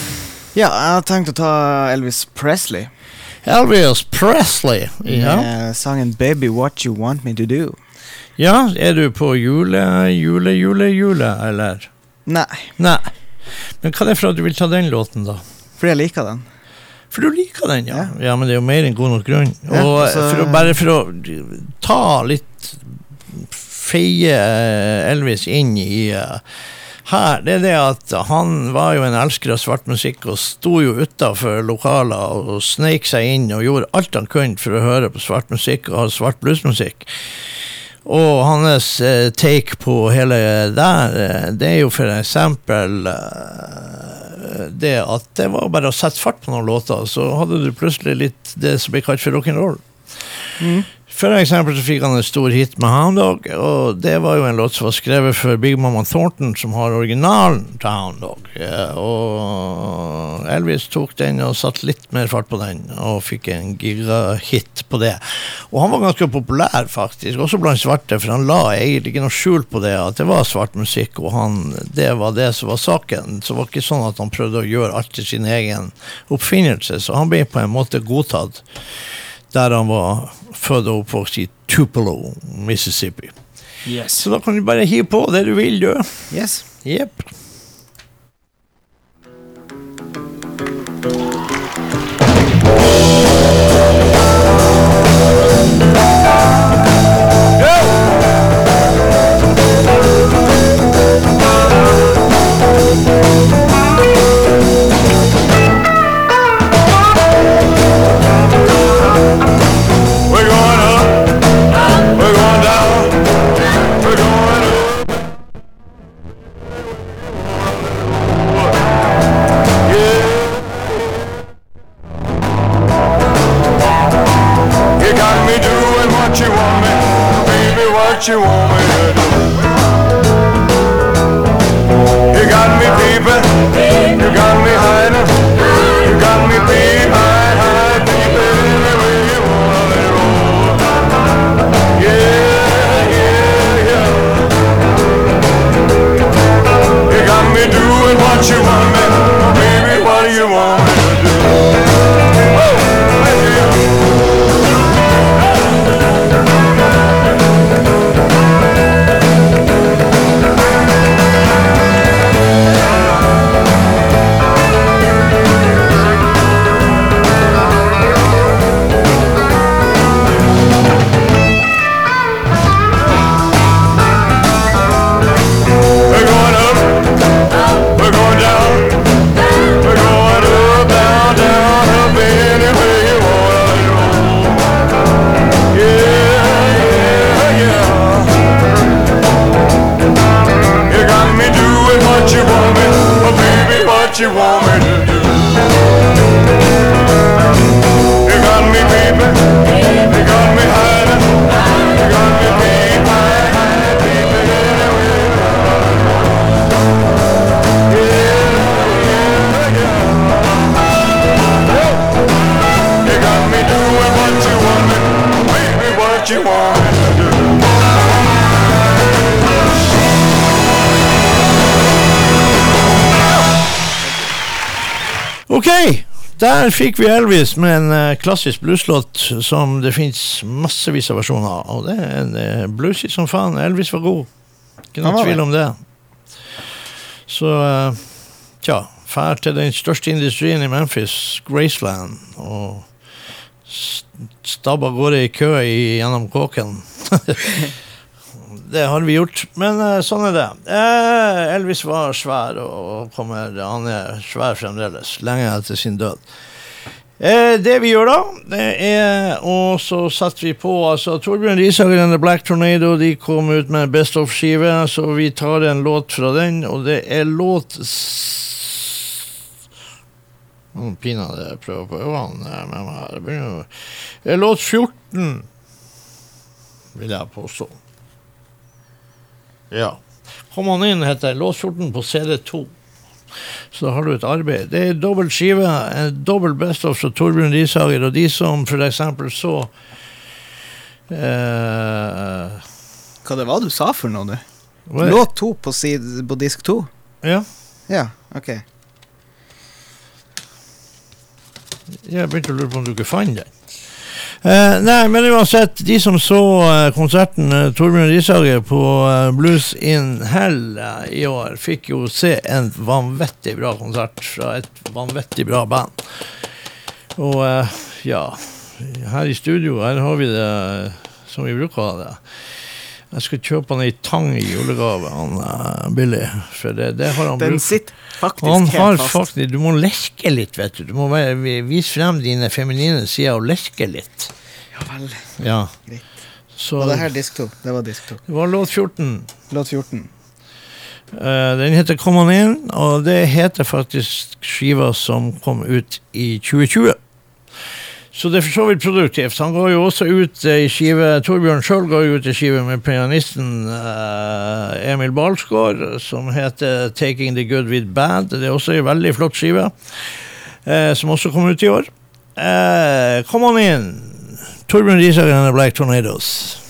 Ja, jeg har tenkt å ta Elvis Presley. Elvis Presley. Ja. Med sangen 'Baby What You Want Me To Do'. ja, er du på jule, jule, jule, jule, eller? Nei, Nei. Men hva er det for at du vil ta den låten, da? fordi jeg liker den. For du liker den, ja. Ja, men det er jo mer enn god nok grunn. Ja, og altså- for å, bare for å ta litt Feie eh, Elvis inn i eh, her, det er det at han var jo en elsker av svart musikk og sto jo utafor lokaler og sneik seg inn og gjorde alt han kunne for å høre på svart musikk og svart bluesmusikk. Og hans eh, take på hele der, eh, det er jo for eksempel eh, det at det var bare å sette fart på noen låter, så hadde du plutselig litt det som blir kalt for rock'n'roll. For eksempel så fikk han en stor hit med Hound Dog, og det var jo en låt som var skrevet for Big Mama Thornton, som har originalen til Hound Dog. Eh, Og Elvis tok den og satte litt mer fart på den, og fikk en gigahit på det. Og han var ganske populær, faktisk, også blant svarte, for han la egentlig ikke noe skjul på det, at det var svart musikk, og han, det var det som var saken. Så det var ikke sånn at han prøvde å gjøre alt til sin egen oppfinnelse, så han ble på en måte godtatt der han var født og oppvokst i Tupelo, Mississippi. Yes. Så da kan du bare hive på det du vil, du. Yes. Jepp. What you want der fikk vi Elvis med en eh, klassisk blueslåt som det fins massevis av versjoner av. Og det er en eh, bluesy som faen. Elvis var god. Ikke noen tvil om det. Så eh, tja, fær til den største industrien i Memphis, Graceland, og stabba av gårde i kø i, gjennom kåken. Det har vi gjort, men eh, sånn er det. Eh, Elvis var svær og kommer, han er svær fremdeles, lenge etter sin død. Eh, det vi gjør da, det er Og så setter vi på altså Torbjørn Risager and The Black Tornado De kom ut med Best of-skive, så vi tar en låt fra den, og det er låt Nå Pinadø prøver på øynene med meg. låt 14, vil jeg påstå. Ja. Kom han inn, heter låtskjorten på CD2. Så da har du et arbeid. Det er dobbelt skive, en dobbelt best of fra Torbjørn Rishager, og de som for eksempel så eh, Hva det var du sa for noe, du? Hva Låt to på, side, på disk to? Ja. Ja, ok. Jeg begynte å lure på om du ikke fant den. Eh, nei, men uansett, de som så eh, konserten uh, Torbjørn Rishager på eh, Blues in Hell eh, i år, fikk jo se en vanvittig bra konsert fra et vanvittig bra band. Og eh, ja, her i studio her har vi det eh, som vi bruker å ha det. Jeg skal kjøpe han ei tang i julegave, han uh, Billy. For det, det har han Den bruk- sitter faktisk han helt har fast. faktisk, Du må lerke litt, vet du. Du må være, vise frem dine feminine sider og lerke litt. Ja vel. Ja. Greit. Så Var det her disk to? Det var disk to. det var låt 14. Låt 14. Uh, den heter Come On In, og det heter faktisk skiva som kom ut i 2020. Så det er for så vidt produktivt. Han går jo også ut i skive Torbjørn sjøl går jo ut i skive med pianisten eh, Emil Balsgaard som heter 'Taking the Good With Bad'. Det er også ei veldig flott skive, eh, som også kom ut i år. Eh, come on in! Torbjørn Risager and the Black Tornadoes.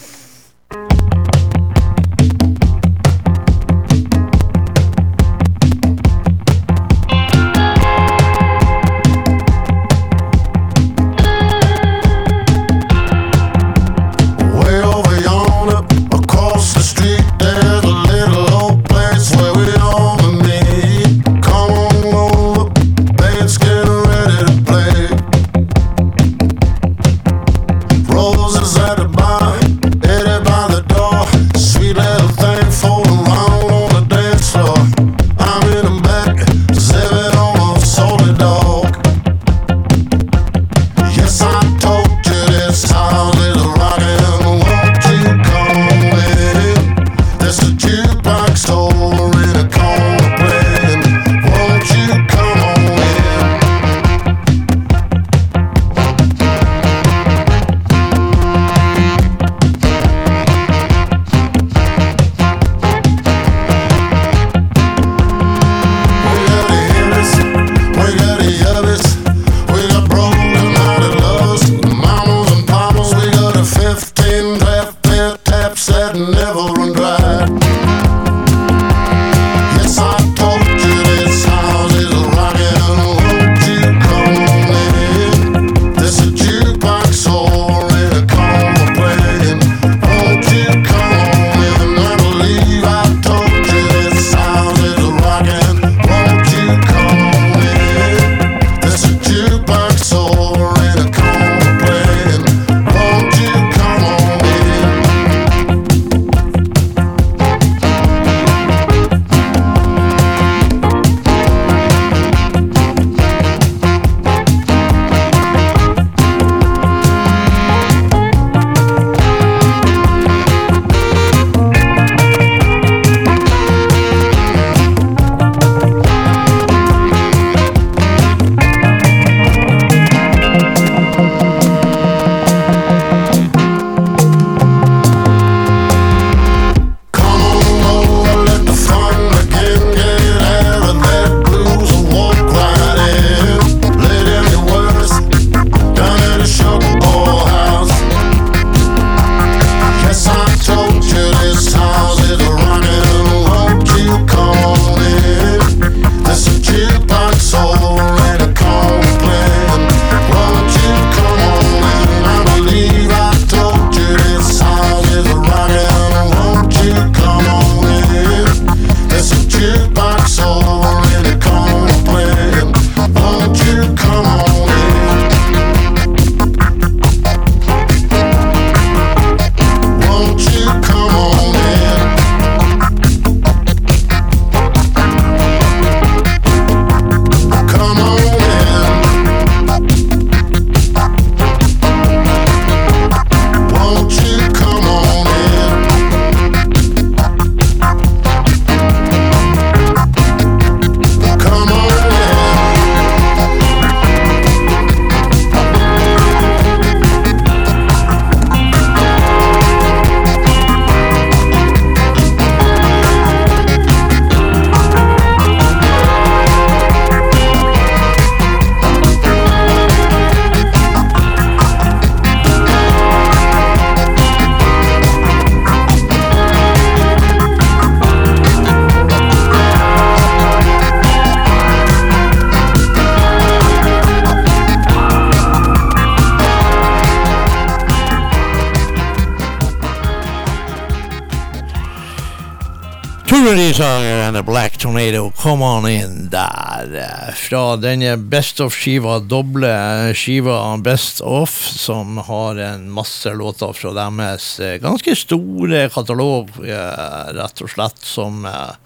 A Black Tornado, Come On In der. Fra denne Best Of-skiva, doble skiva Best Of, som har en masse låter fra deres eh, ganske store katalog, eh, rett og slett, som eh,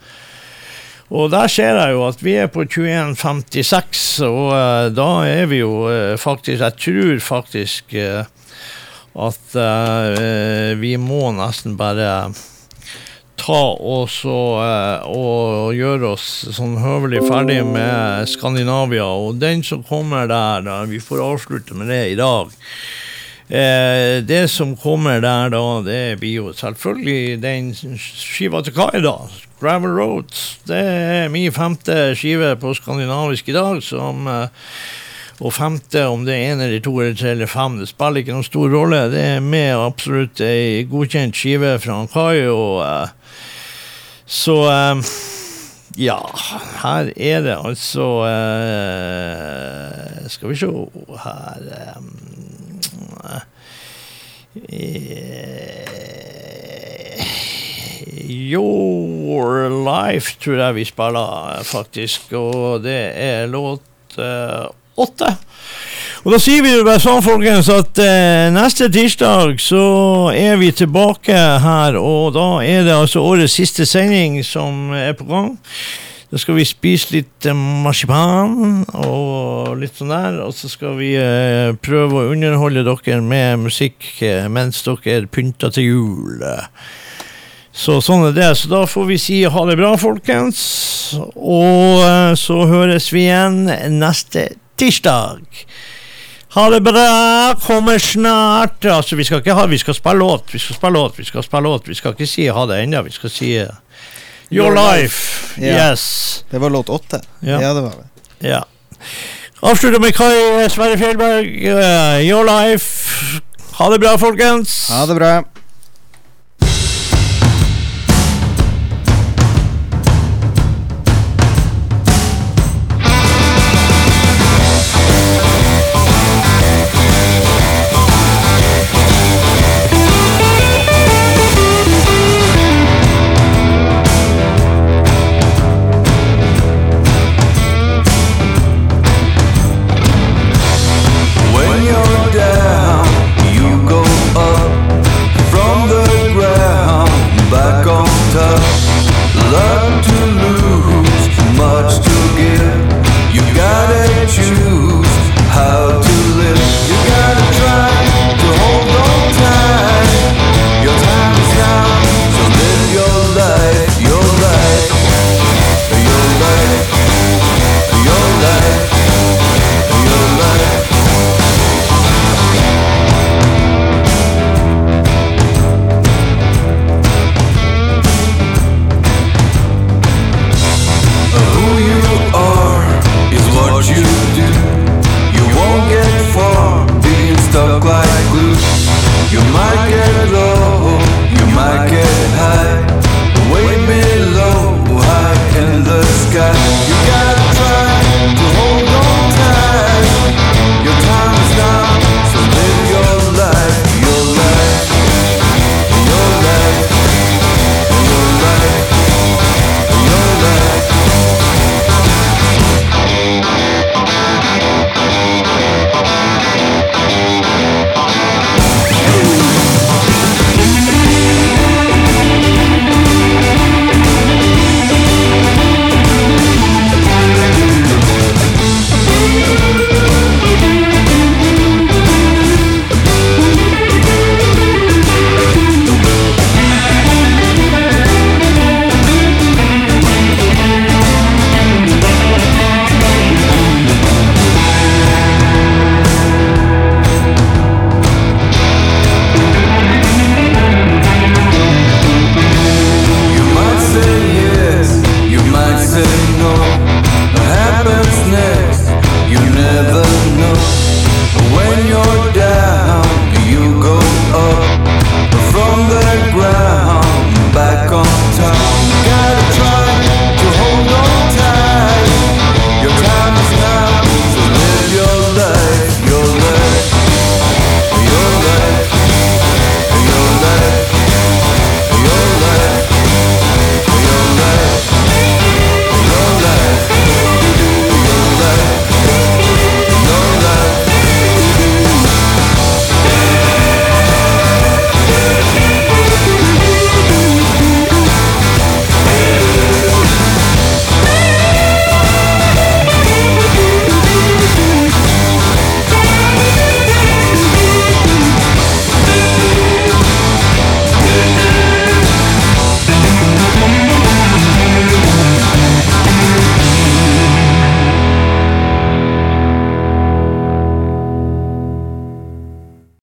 og der ser jeg jo at vi er på 21.56, og da er vi jo faktisk Jeg tror faktisk at vi må nesten bare ta og eh, og gjøre oss sånn høvelig ferdig med Skandinavia. Og den som kommer der, da, vi får avslutte med det i dag. Eh, det som kommer der da, det blir jo selvfølgelig den skiva til Kai, da. Gravel Roads. Det er min femte skive på skandinavisk i dag, som eh, og femte, om det er en eller to eller tre eller fem, det spiller ikke noen stor rolle. Det er med absolutt ei godkjent skive fra Kai, og eh, så eh, ja, her er det altså eh, Skal vi se her eh, Your Life tror jeg vi spiller, faktisk. Og det er låt åtte. Og da sier vi jo bare sånn, folkens, at eh, neste tirsdag så er vi tilbake her, og da er det altså årets siste sending som er på gang. Da skal vi spise litt eh, marsipan og litt sånn der, og så skal vi eh, prøve å underholde dere med musikk eh, mens dere pynter til jul. Så sånn er det. Så da får vi si ha det bra, folkens. Og så høres vi igjen neste tirsdag. Ha det bra, kommer snart. Altså, vi skal ikke ha, vi skal spille låt, vi skal spille låt, vi skal spille låt. Vi skal ikke si ha det ennå, vi skal si Your, Your, life. Ja. Yes. Det var låt åtte. Ja. Ja, det var det. Ja. Avslutter med Kai Sverre Fjellberg. uh, Your life. Ha det bra, folkens. Ha det bra.